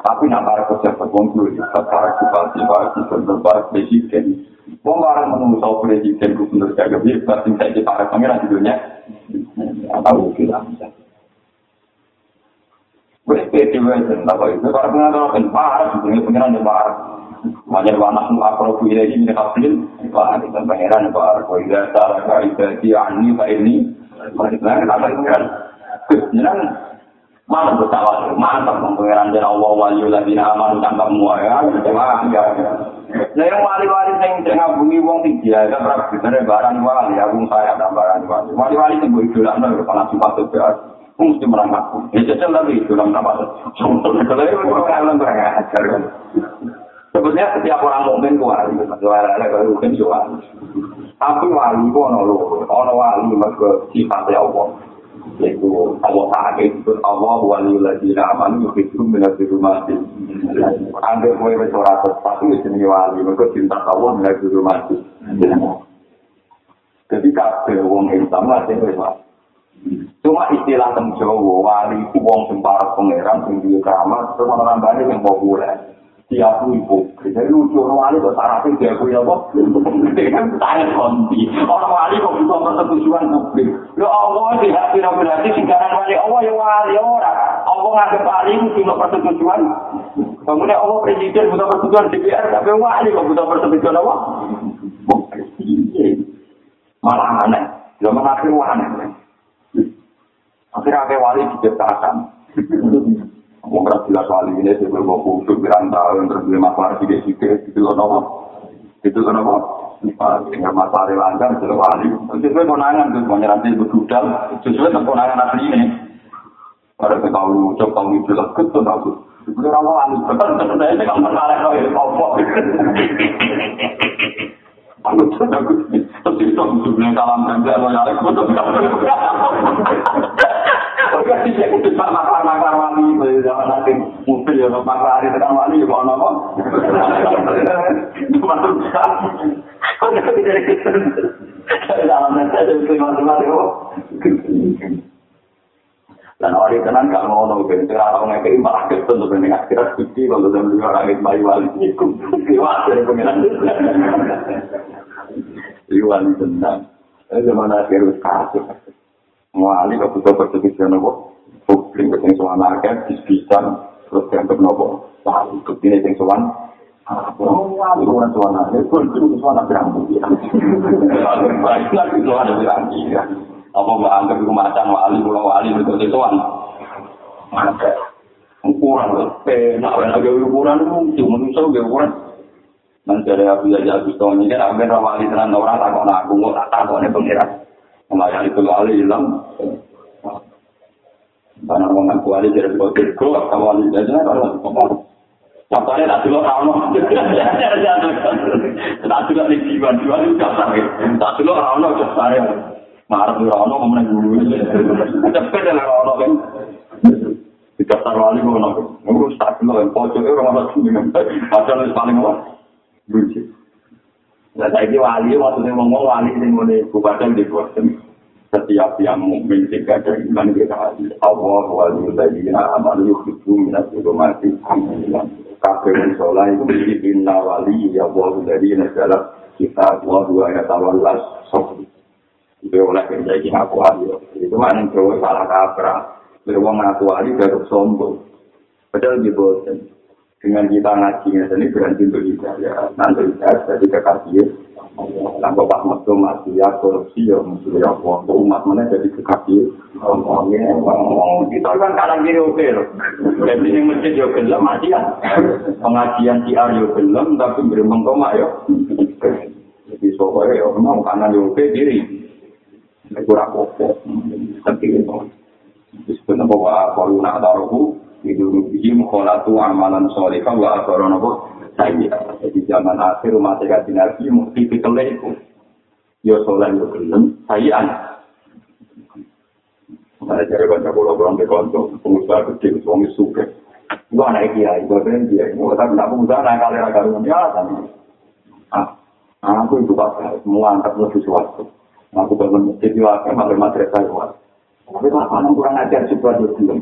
Tapi nak para pejabat wong kuwi para bupati para gubernur para presiden. Wong para menunggu tahu presiden gubernur jaga bir pasti saya para pangeran di dunia atau kita Wes pede wes apa itu para pengacara kan parah sebenarnya pengiran ya parah. Wajar anak nu akro kuila ini mereka pilih parah dan pangeran parah. Kuila cara kaita dia ani pak ini. Mereka apa itu kan? Jangan mana bertawar, mantap pengiran dan Allah wali lagi aman tanpa semua ya. Jangan ya. Nah yang wali-wali yang tengah bumi wong tinggi ya, kan bener barang wali, aku saya ada barang wali. Wali-wali yang gue idola, nah, kepala sifat itu mesti merangkak. Ya jajal lagi dalam nama. Sebenarnya setiap orang mukmin itu wali, wali kalau mungkin juga. Tapi wali itu ono lho, ono wali mergo sifatnya Allah. Yaitu Allah Ta'ala itu Allah wali lagi aman itu minat di rumah sih. Anda kowe wis ora tapi wis jenenge wali, mergo cinta Allah minat di rumah sih. Jadi kabeh wong Islam lah sing wis Cuma istilah teng Jawa, wali itu wong sing para pangeran duwe keramat, terus ana nambane sing populer. Dia tuh ibu, jadi lucu wali kok syaratnya dia punya apa? Dengan saya konti, orang wali kok bisa persetujuan publik. Lo Allah di hati berarti singkaran wali Allah ya wali orang. Allah nggak wali itu cuma persetujuan. Kemudian Allah presiden butuh persetujuan DPR, tapi wali kok butuh persetujuan apa? Malah aneh. Zaman akhir aneh. Akhirnya wali diciptakan. Mau jelas wali ini sih mau kusuk bilang tahun terus beli masalah di sini itu loh nopo. Itu loh nopo. Dengan masalah lancar itu wali. Sesuai konangan tuh mau nanti berdudal. Sesuai konangan asli ini. Pada kita tahu ucap tahu itu lah ketemu tahu. Itu orang wali. Betul betul ini kalau masalah loh ya apa. Aku tuh aku terus itu sebenarnya salam tembak lo ya. Betul betul. Oke, sih aku tuh makar makar wali, zaman nanti mobil ya makar hari tekan wali kok nopo. Masuk Kok nggak bisa gitu? Dalam nanti ada lima lima itu. Dan orang itu kan nggak mau nopo, jadi orang yang kayak malah untuk mendengar kira suci kalau dalam dua orang itu bayi wali itu, kiwat dari pengiran. Iwan tenang. Zaman akhir kasus. Wali kok butuh persetujuan nopo? Publik yang soal akeh bisa terus dianggap nopo. Baik lagi soal berambut ya. Apa mbak anggap itu macan wali, pulau wali itu. Maka ukuran penak, lagi ukuran itu manusia ukuran. Nanti ada aku ya jadi tahun ini kan aku wali tenan orang takut aku mau tak takut nih pengiran. Melayani itu wali hilang. Karena mau ngaku wali jadi sebagai kru, kalau wali jadi kalau ngomong. Contohnya tak dulu rano, tak dulu nih jiwa jiwa itu dasar, tak dulu dasar ya. Marah dulu rano kemudian dulu, cepet lah rano kan. Di dasar wali gue nongkrong, ngurus tak dulu yang pojok itu orang orang padahal paling apa? Lucu. Nah, saya wali, maksudnya ngomong wali ini mulai bupatan di Boston. Setiap yang mukmin jika ada iman kita. Allah wali tadi amal yuk itu minat itu mati. Kafir sholat itu menjadi inna wali ya Allah dari negara kita Allah dua ayat awal las sofi. Oleh menjadi aku wali. Itu mana yang salah kaprah. Beruang aku wali baru sombong. Padahal di Boston. Dengan kita ngajinya ini berhenti untuk hidayah nanti hidayah jadi kekasih dan bapak masuk masih ya korupsi ya musuh ya umat mana jadi kekasih ngomongnya kita kan kadang gini oke loh. Jadi yang masjid ya gelem ya. Pengajian si Ar ya gelem tapi beri mengkoma ya. Jadi soalnya ya memang kanan ya oke diri. Kurang oke tapi itu sebenarnya bahwa kalau nak taruh itu bihim kholatu amalan sholika wa akhoron apa saya jadi zaman akhir saya kasih nabi mesti dikelah itu yo sholat yo gelem saya saya cari banyak pulau di konco pengusaha kecil suami suka gua anak gua pengen dia gua tapi tak pengusaha naik kali raga rumah ya tapi ah aku itu pak semua angkat lebih sesuatu aku bangun masjid di wakil malah madrasah luar tapi apa kurang ajar sebuah dua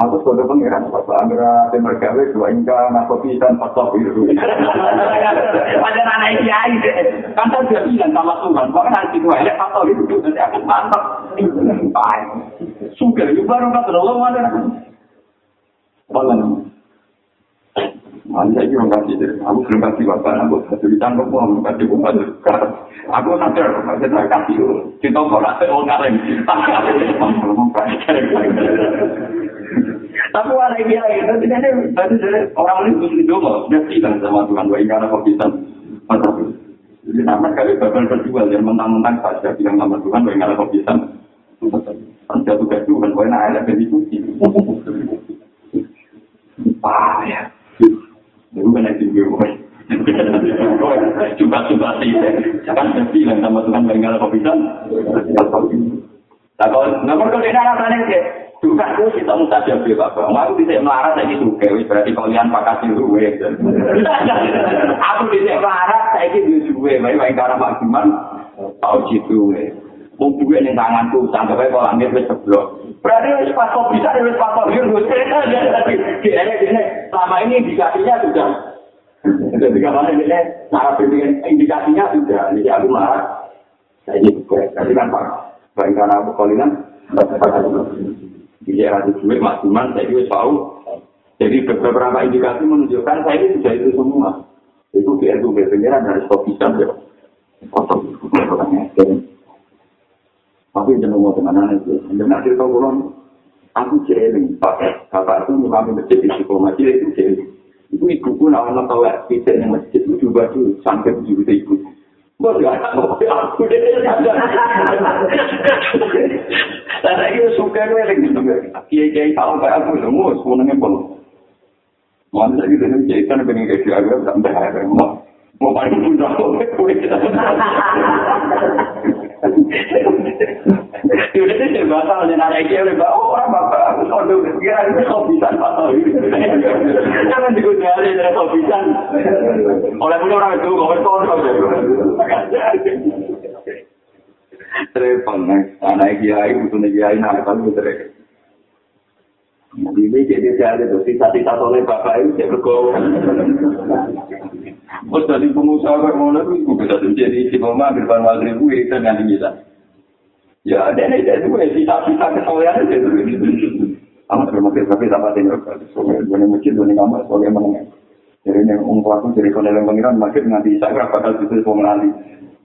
Aku sudah pengiran, Bapak Amira, Timur Gawe, dua ingka, ngaku pisan, pasok biru. Pada anak kiai, kan saya sudah bilang sama Tuhan, bahkan nanti dua ya pasok biru, nanti aku mantap. Baik. Suka, itu baru kata Allah, mana? Balang. Saya belum kasih deh, aku belum kasih bapak, aku satu ditangkap, aku belum kasih bapak. Aku sadar, saya tak kasih, kita kok rasa orang. Aku kasih. Tapi wala dia itu tidak ada dari orang lain mesti dulu dia bilang sama Tuhan wa ingkana kopisan mantap. Jadi nama kali bakal berjual yang mentang-mentang saja bilang nama Tuhan wa ingkana kopisan. Anda tuh kayak Tuhan wa ingkana ada berdiskusi. Ah ya. Itu kan itu gue. Coba-coba sih. Kan dia bilang sama Tuhan wa ingkana kopisan. Nah kalau nggak perlu dia alasannya Juga aku kita mustajab ya Bapak. Aku bisa melarat itu juga. Berarti kalian pakasi ruwe. Aku bisa melarat itu juga. Baik-baik karena maksimal. Tahu situ. Mau duwe ning tanganku kaya kok ambil wis seblok. Berarti wis pas kok bisa wis pas kok. Yo wis selama ini indikasinya sudah. Jadi kapan ini cara bikin indikasinya sudah. Ini aku marah. Saya ini juga. Jadi kan Pak, baik karena aku kalian di era itu duit maksimal saya juga tahu. Jadi beberapa indikasi menunjukkan saya ini sudah itu semua. Itu dia itu berpikiran dari stop bisa ya. Foto Tapi jangan mau teman itu. Jangan cerita pulang. Aku jeling, Pak. Bapak itu kami masjid di diplomasi itu jeling. Ibu ibu pun awalnya tahu ya, yang masjid itu juga tuh sampai juga ibu. Aku deh. Karena itu suka gue lagi gitu. Kiai kiai tahu kayak aku semua semuanya pun. Mana lagi dengan kiai kan pengen kayak agak sampai hari mau mau paling pun tahu. Yaudah sih batal dan ada udah oh orang bapak aku sodo kira itu kopisan batal. Jangan digunakan dari kopisan. Oleh punya orang itu gue sodo. Trepang, anak kiai, butuh kiai, nah kan butuh Ini jadi saya ada sisa-sisa oleh bapak itu saya bergaul. Terus dari pengusaha bermula itu bisa menjadi si mama ban maghrib gue dan nanti kita. Ya ada nih jadi gue sisa-sisa kesolehan aja tuh. Amat bermaksud tapi sama tinggal soalnya gue masjid gue kamar soalnya menengah. Jadi yang ungkap aku jadi kalau yang pengiran masjid nanti saya bakal itu pengenali.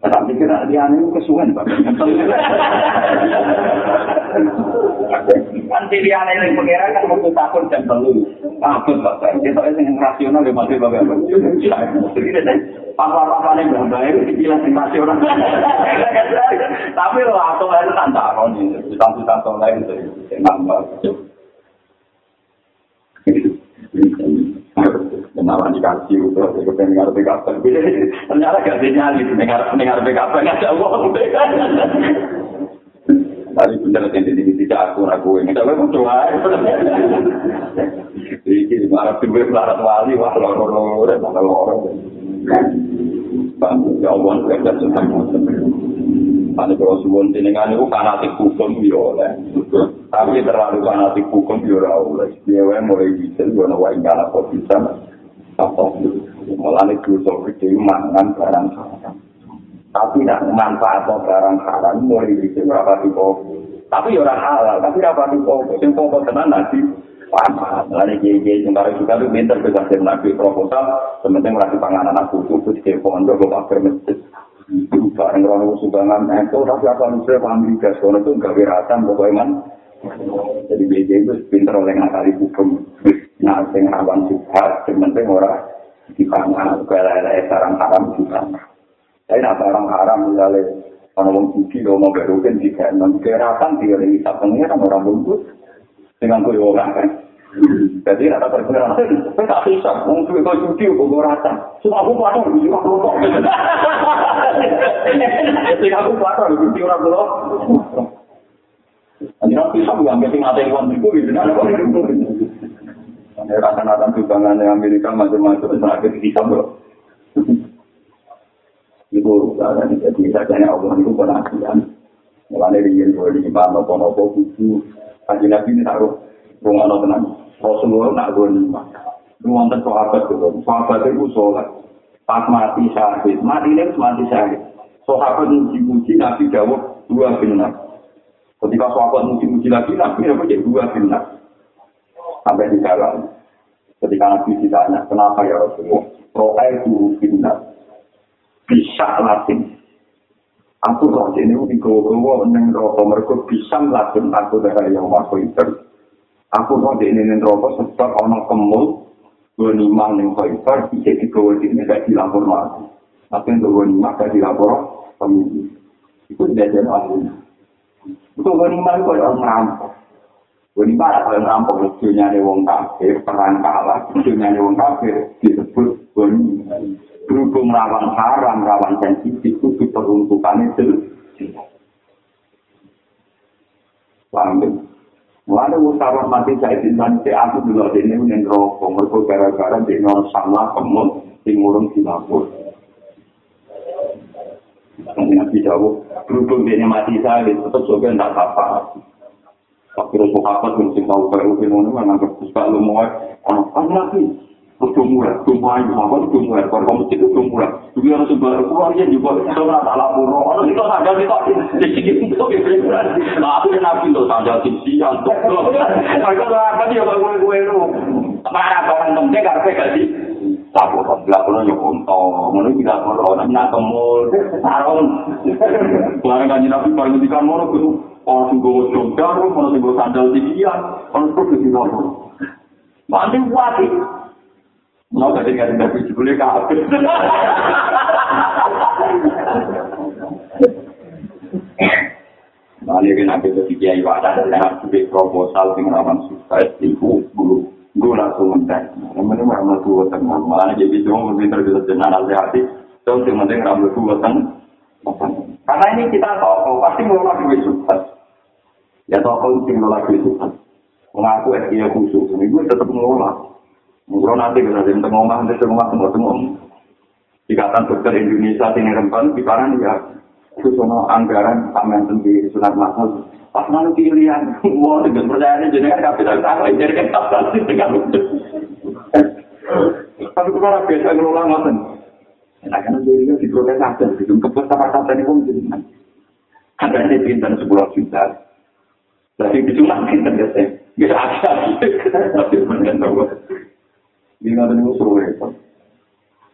Tapi kira dia aneh kesuwen pak. Kan pilihan yang pengira kan waktu takut jam telu. Takut pak. Kita yang rasional ya masih bapak. Papa-papa yang berbahaya itu jelas yang rasional. Tapi lo atau lain kan takut nih. Tentang-tentang lain itu. Nambah. kenalan dikasih itu aku pengen ngarep kapan ternyata gak sinyal itu ngarep ngarep kapan nggak ada uang Tadi bener yang jadi tidak aku aku ini tapi mau coba. Jadi marah tuh marah wali wah loro loro dan malah loro. Bang, ya Allah, kita sudah Ane kalau suwon jenengan itu fanatik hukum ya oleh. Tapi terlalu fanatik hukum ya oleh. Dia mulai bisa yo ana wae ngala kok bisa. Apa malah nek dosa gede mangan barang haram. Tapi nak manfaat barang haram mulai bisa berapa tipe. Tapi orang halal, tapi apa tipe. Sing pokok tenan nanti Paham, lalu kiai-kiai sementara juga tuh minta ke kasir nabi proposal, sementing merasa panganan aku, itu di pondok, gue pakai masjid. Barang orang sumbangan, itu tapi apa misalnya paham juga, soalnya itu gak wiratan, pokoknya man. Jadi BJ itu pinter oleh ngakali hukum. Nah, sing rawan juga, sementing orang dipangan, kayak sarang haram juga. Tapi nah sarang haram misalnya, kalau orang suci, kalau mau berukin, jika non keratan, dia lagi tak pengen, orang bungkus, dengan kue orang kan. Jadi ada perkiraan, saya tak bisa, mau kue kue cuci, kue rasa. Cuma aku patah, aku kok. Jadi aku patah, cuci orang belum. Nanti nanti bisa keting ada yang uang itu, gitu. Ada rata-rata sumbangan Amerika macam-macam, terakhir bisa belum. Itu urusan, jadi saja Allah itu penasihan. Mulanya ingin di mana, nopo-nopo, buku, Kaji Nabi ini taruh rumah no tenang. Rasulullah nak gue lima. Nuantan sahabat itu, sahabat itu sholat. Pas mati syahid, mati ini mati syahid. Sahabat muji-muji Nabi jawab dua benar. Ketika sahabat muji-muji lagi, Nabi apa jadi dua benar. Sampai di dalam. Ketika Nabi ditanya, kenapa ya Rasulullah? Ro'ai guru benar. Bisa latin. aku roh ini di gowo-gowo neng rokok mereka bisa melakukan aku dari yang masuk itu. Aku roh ini neng rokok sebab orang kemul gue nimang neng hoiber bisa di gowo ini gak dilapor lagi. Tapi untuk gue nimang gak dilapor pemimpin. Itu tidak jadi ahli. Itu gue itu orang ngerampok. Gue ada orang ngerampok lucunya nih wong kafir perang kalah lucunya nih wong kafir disebut gue. Berhubung rawan haram, rawan sensitif, itu peruntukan itu. Ya? Mulanya usaha mati saya cintan, saya aku dulu ada ini yang rokok, mereka gara-gara di nol sama timurung di lapor. Nanti nabi jauh, berhubung dia mati saya, tetap juga tidak apa-apa. Tapi Rasulullah mesti tahu kalau ini mana nggak bisa lu mau, lagi? Juga. Kalau nggak salah pura, kalau kita ada kita di sini itu kira Nah, aku yang nabi tuh saja di sini untuk. Kalau apa dia marah orang penting karena gak sih? Tahu kan, nggak perlu nyokong, oh, mana tidak mau nak kemul sarung. Barang kan nabi barang di kamar itu orang sing gue jongkar orang sing gue sandal tinggian orang tuh di kamar mandi wati mau gak dengar nabi boleh kabeh Mali kan nabi itu kiai wadah dan nabi proposal sing rawan sukses itu guru gue langsung mentek. Yang penting ramal tua tengah. Malah jadi cuma pinter bisa jenah hati. Terus yang penting ramal tua tengah. Karena ini kita toko, pasti ngelola duit sukses. Ya toko itu ngelola duit sukses. Mengaku SDA khusus, ini gue tetap ngelola. Mungkin nanti bisa jadi tengomah, nanti tengomah, tengomah, tengomah. Ikatan dokter Indonesia sini rempan, di kanan ya. Itu sono anggaran pamen sendiri, sunat mahal. Pas nanti pilihan, wah dengan percaya ini jadi kan kapital tak jadi kan pasti dengan Tapi kalau biasa ngelola ngoten, enak kan kan di protes aja, gitu kepes apa kata ini pun jadi kan. Ada ini pintar sepuluh juta, tapi disunat pintar ya saya, bisa aja, tapi tahu. Ini nggak ada musuh repot.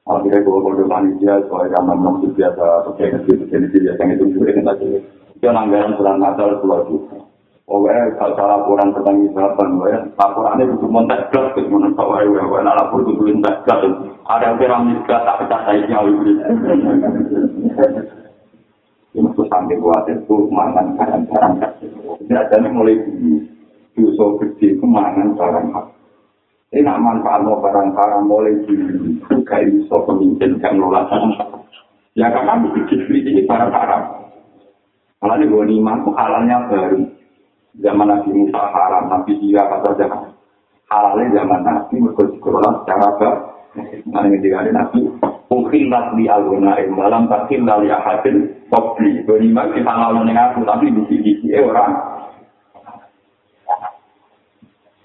Akhirnya gue kalau panitia soal zaman masih biasa, oke, gitu, jadi biasa itu juga kita jadi. Itu anggaran bulan Natal pulau juta. Oh, eh, kalau laporan tentang isapan, ya, laporannya butuh montek gas, terus menentang, wah, wah, wah, lapor butuh montek gas. Ada yang piramid gas, tak pecah saya jauh ini. Ini tuh sampai khawatir tuh mangan Yusuf gede itu mangan barang gas. Ini nak manfaat mau barang-barang mulai di juga Yusuf pemimpin yang nolak Ya karena begitu ini barang-barang. Kalau di gue lima halalnya baru. Zaman Nabi Musa haram, Nabi Dia kata jangan. Halalnya zaman Nabi mereka sekolah secara baik. Nah ini juga ada Nabi. Mungkin di algona malam tak hilal ya hasil kopi. Gue lima kita halal aku tapi di sini orang.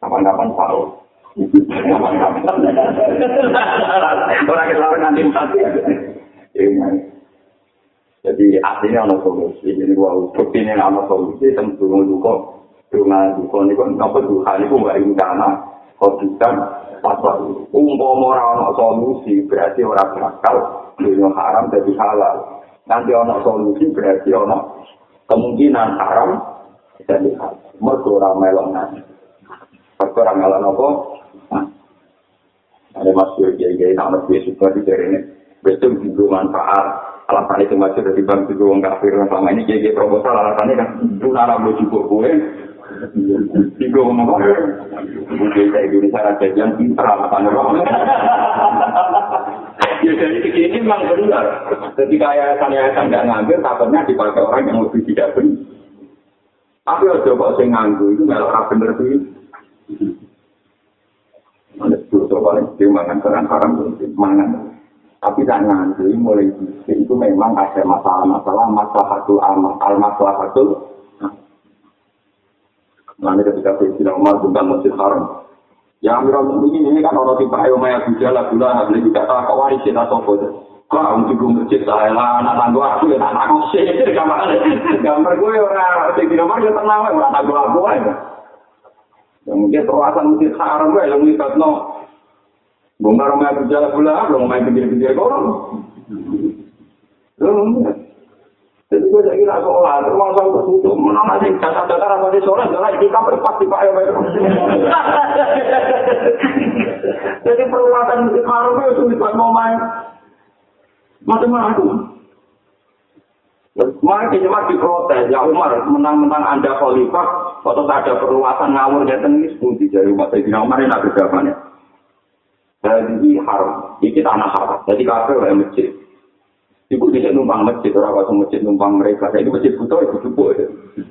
Kapan-kapan. Kapan-kapan. Orang kita nanti mati. Jadi artinya ada solusi. Jadi gua bukti ini ada solusi. Tentu duka, duka, duka ini kan apa duka ini pun nggak rencana. Bisa pasal umpama orang solusi berarti orang bakal dunia haram jadi halal. Nanti orang solusi berarti orang kemungkinan haram jadi halal. Mereka orang melon nanti. Mereka orang melon apa? Ada masuk kiai-kiai nama dia suka di ini. Betul juga manfaat alasan itu masih dari bang juga orang kafir selama ini jadi proposal alasannya kan itu nara gue juga gue juga ngomong gue gue saya Indonesia raja yang pintar alasannya ya dari segi ini memang benar ketika yayasan-yayasan nggak ngambil takutnya dipakai orang yang lebih tidak benar tapi kalau coba saya nganggu itu nggak orang benar sih Ada sepuluh paling kecil mangan barang haram mangan. Tapi tak nanti mulai itu memang ada masalah-masalah maslahatul amal, al maslahatul. Nanti ketika Sayyidina Umar tentang Masjid Haram, ya Amirul Mukminin ini kan orang tipe ayo maya bujala gula habis kita tak kau waris kita sopo Kau untuk gue masjid saya lah, anak tangguh aku ya anak aku sih, gambar gambar gue orang Sayyidina Umar ya tenang, orang tangguh aku aja. Yang mungkin perwasan Masjid Haram gue yang lihat no, Bongkar rumah berjalan pula, main pinggir-pinggir korong. Jadi gue jadi kira sholat, rumah sholat tertutup. Mana nanti kata-kata di sholat, jalan kita berpas di Pak Ewa. Jadi perluatan musik harum itu sulit buat mau main. Macam-macam. Mari cuma diprotes, ya Umar, menang-menang Anda khalifah, atau ada perluasan ngawur dan tengis pun di jari umat Sayyidina Umar ini ada jawabannya. Jadi haram, ini tanah haram. Jadi kafe oleh masjid. Ibu bisa numpang masjid, orang waktu masjid numpang mereka. Jadi masjid butuh itu cukup.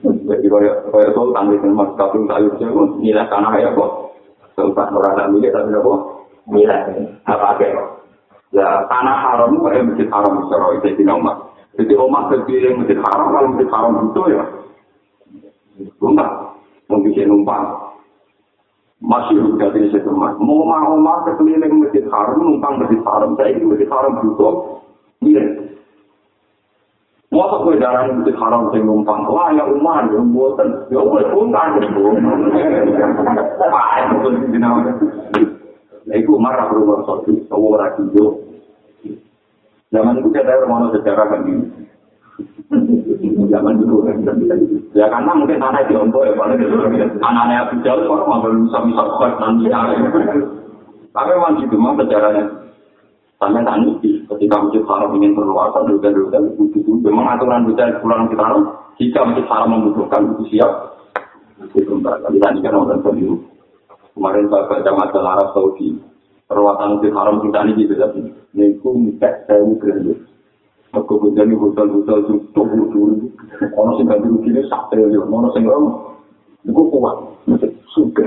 Jadi kaya kaya sultan di mas kafir sayur itu nilai tanah ya kok. Sultan orang tak milik tapi apa? Nilai apa aja. Ya tanah haram itu kayak masjid haram Isra itu di Umar. Jadi Umar terpilih masjid haram kalau masjid haram itu ya. Enggak, mau bisa numpang. Masih udah di situ mas. Mau mau Umar terpilih masjid haram numpang masjid haram. Saya ini masjid haram itu. Iya. Masa gue darah masjid haram saya numpang. Wah ya Umar ya buatan. Ya udah numpang. Wah itu benar. Nah, itu marah rumah satu, orang hijau. Zaman itu kita mau sejarah kan ini. Zaman dulu kan. Ya karena mungkin tanah di Ombok ya, paling anaknya Abu Jal, orang mau bisa-bisa kuat nanti. Tapi memang gitu, memang sejarahnya. Sampai tani, ketika masjid haram ingin perluasan, rute-rute begitu. Memang aturan rute pulang kita haram, jika masjid haram membutuhkan, itu siap. Itu enggak, tapi tadi kan orang tadi. Kemarin saya baca majalah Arab Saudi, perluasan masjid haram kita ini gitu, tapi niku mikir saya mikir Aku bujani hotel-hotel itu tunggu dulu. Ono sing ganti rugi ini sak triliun, ono sing rom. Iku kuat, suka.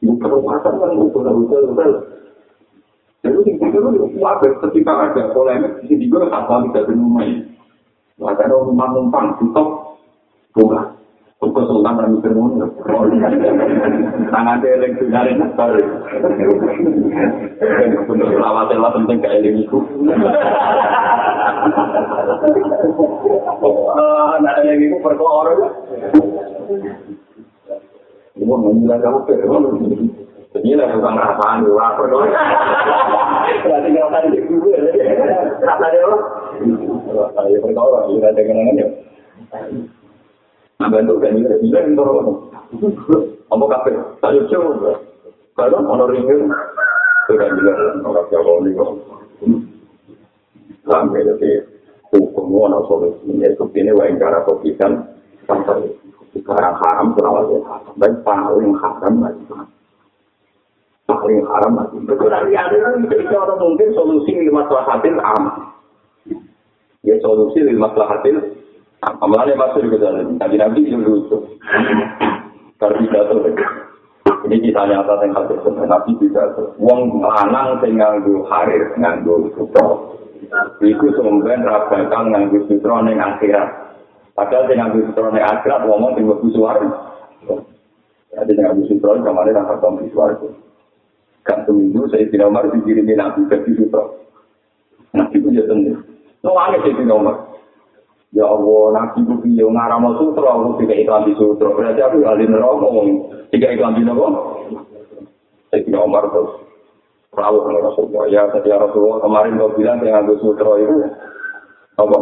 Iku perluasan kan hotel-hotel. Jadi sing pikir itu kuat ketika ada polemik di sini juga tak tahu tidak rumah ini. Ada rumah numpang, tutup, buka. Kok sultan ra mikir ngono. Tangan eleng dunare nakal. Bener lah penting gak eling. Ah, nak eling iku perkara. Ibu mengira kamu perlu. Jadi lah bukan rasaan dua perkara. Berarti ngerasa di gue. Rasa dia lo. Ayo perkara, ya. Nah, bantu kan ini bisa untuk apa kafe? Saya coba. Kalau mau ringin, sudah jelas orang Jawa ini kok. Sampai jadi hukum mana solusinya itu ini wae cara kopikan sampai sekarang haram terawal ya. Dan paling haram lagi paling haram lagi. Betul ada jadi orang mungkin solusi lima hasil am. Ya solusi lima hasil Amalannya masuk ke dalam. Nabi Nabi itu lucu. Kalau pidato Ini kita nyata yang hasil sebenarnya Nabi pidato. Wong lanang sing nganggo harir, nganggo sutra. Iku sumben rabakal nganggo sutra ning akhirat. Padahal nganggo sutra ning akhirat ngomong sing mlebu swarga. Jadi sing nganggo sutra kemarin akan ketemu di swarga. Kan seminggu saya tidak mau dikirimin Nabi ke sutra. Nabi punya sendiri. Nuangnya saya tidak mau. Ya Allah, nabi ku piye ngaramo sutra, aku tiga iklan di sutra. Berarti aku ahli neraka wong tiga iklan di neraka. Saya Omar terus rawuh dengan Rasulullah. Ya, tadi Rasulullah kemarin kau bilang yang ambil sutra itu apa?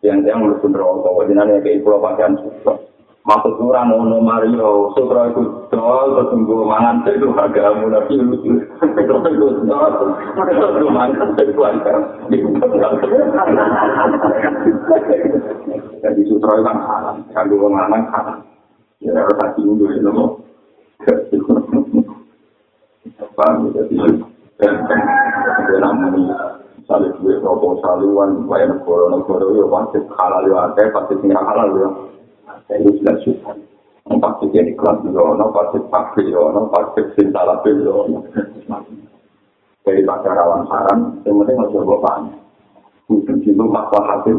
Yang yang lu neraka, wajibnya kayak pulau pakaian sutra. Maksud kurang ono Mario, sutra itu dol, tertunggu mangan itu agak tapi lucu. Itu dol, Jadi sutra itu kan salah, kalau mangan salah. Ya harus hati dulu ya, nopo. Paham ya, jadi dan namun misalnya gue proposal luan, bayar negara-negara ya pasti halal ya, pasti tinggal halal ya. Itu sudah susah. Pasti jadi kelas dulu, pasti pakai dulu, pasti cinta lebih dulu. Jadi pada rawan saran, yang penting harus coba. Mungkin itu masalah hasil.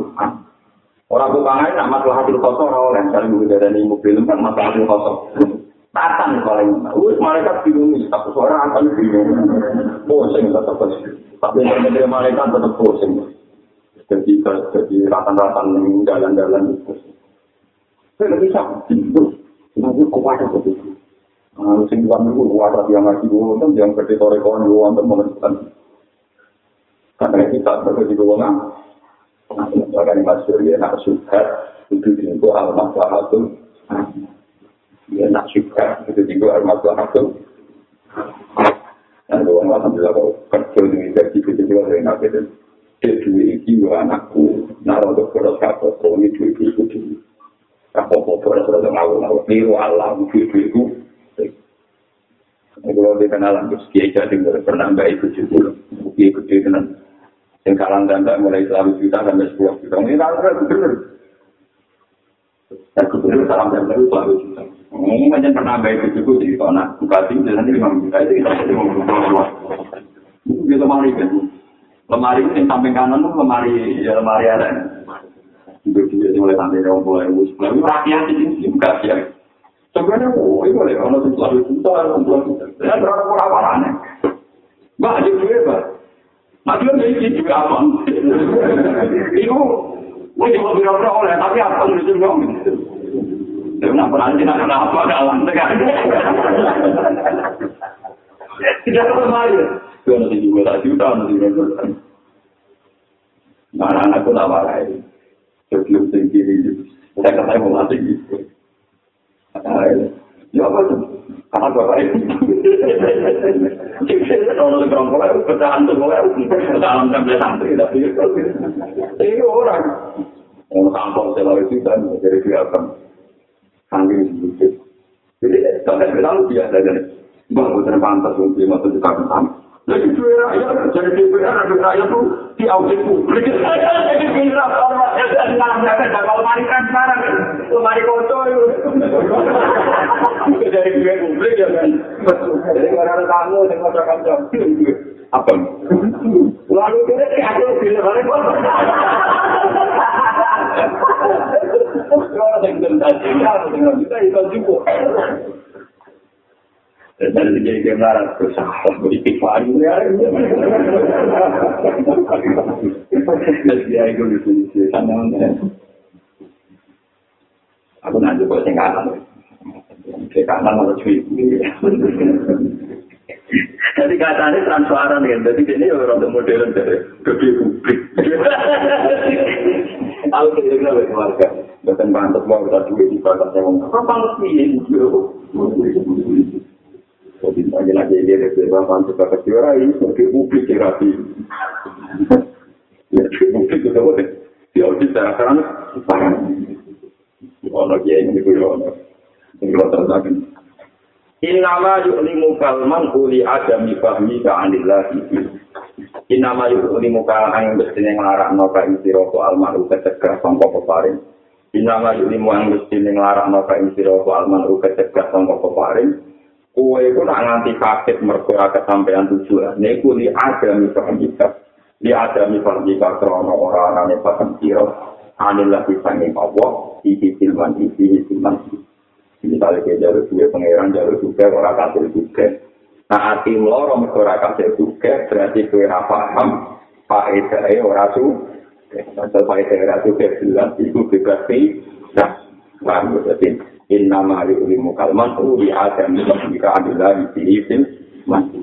Orang tuh kangen, nak masalah hasil kosong, orang cari mobil dari mobil, kan masalah hasil kosong. Tatan ini, wih malaikat bingung, tapi suara akan bingung. Pusing tetap pusing. Tapi yang malaikat tetap pusing. Jadi jadi rata-rata jalan-jalan itu. Sing itu kuat yang ngaji wonten yang gede sore kawan wonten menentukan. Karena kita di wong Nah, bahkan masyur ya nak subhat itu juga al maslahatul. Ya nak subhat itu juga al maslahatul. Dan wong alhamdulillah kok kerja di gaji itu juga dari nak itu. Dia duit iki anakku, naruh dokter kapal, ini duit itu ora ora ngawur-ngawur niru Allah itu Kalau di terus kiai jadi pernah nggak ikut juga, kiai ikut juga kan. Yang kalang mulai selalu juta sampai sepuluh juta. Ini kalau benar. Dan kebetulan salam dan baru selalu juta. Ini macam pernah nggak ikut juga di tanah bupati nanti lima juta itu kita jadi mau Ini lemari kan. Lemari yang samping kanan tuh lemari ya lemari ada. Itu juga mulai sampai orang mulai mus. Lalu rakyat di sini juga ya. Sebenarnya oh itu boleh orang tuh selalu cinta tua kita. Ya berapa orang orangnya. Mbak pak. Mati kan jadi juga apa? Itu, gue cuma bilang oleh tapi apa itu dong? Dia nak nanti nak apa dalam tekan. Tidak berbahaya. Itu nanti juga tak juta nanti juga. Mana anakku tak marah ini. Sebelum sendiri itu. Saya kata mau mati gitu. Ya apa tuh? Karena bapak itu. Jadi kalau orang kalau pecahan tuh kalau dalam sampai santri tapi itu orang. Orang kampung selalu itu kan jadi kelihatan. saking sedikit. Jadi kalau kita tahu biasa aja nih, bang bukan pantas untuk masuk di kami sama. Jadi dua rakyat, jadi ada rakyat tuh di audit publik. Jadi kira orang dan dalam jaga kalau mari transparan, mari foto itu. Jadi dua publik ya kan. Jadi kalau ada tamu, saya mau cakap apa? Lalu kira aku bilang apa? Kalau yang tentang ya, dengan kita itu cukup. Dan dari jadi kemarah terus aku beri pari ya. Jadi dia itu di sini sana. Aku nanti buat yang kanan. Ke kanan malah cuy. Jadi katanya transparan kan, jadi ini orang modern dari gede publik. Aku kira-kira bagi keluarga, bukan pantas mau kita duit di batas yang apa pantas ini? Jadi lagi-lagi dia ada pantas batas juara ini, sebagai publik terapi. Ya, publik itu boleh. Di audit secara terang, sekarang. Ono kiai ini, ono. Ini kalau terjadi. Innama yu'limu kalman uli adami fahmi ka'anillahi Innama yu'limu kalman yang bestine ngelarak noka insiro ko alman uke cegah sangka peparing Innama yu'limu yang bestine ngelarak noka insiro ko alman uke cegah sangka peparing Kue itu nak nganti kaget merkura kesampaian tujuan Ini ku li adami fahmi ka Li adami fahmi ka krono orang-orangnya paham siro Anillahi sanging Allah Isi silman isi silman misalnya kayak jalur juga pangeran jalur juga orang kasih juga nah hati meloro orang kasih juga berarti kue paham faedahnya orang su Masa faedahnya orang su jelas itu berarti nah paham berarti in nama limu kalman uli adam jika adalah di sini masih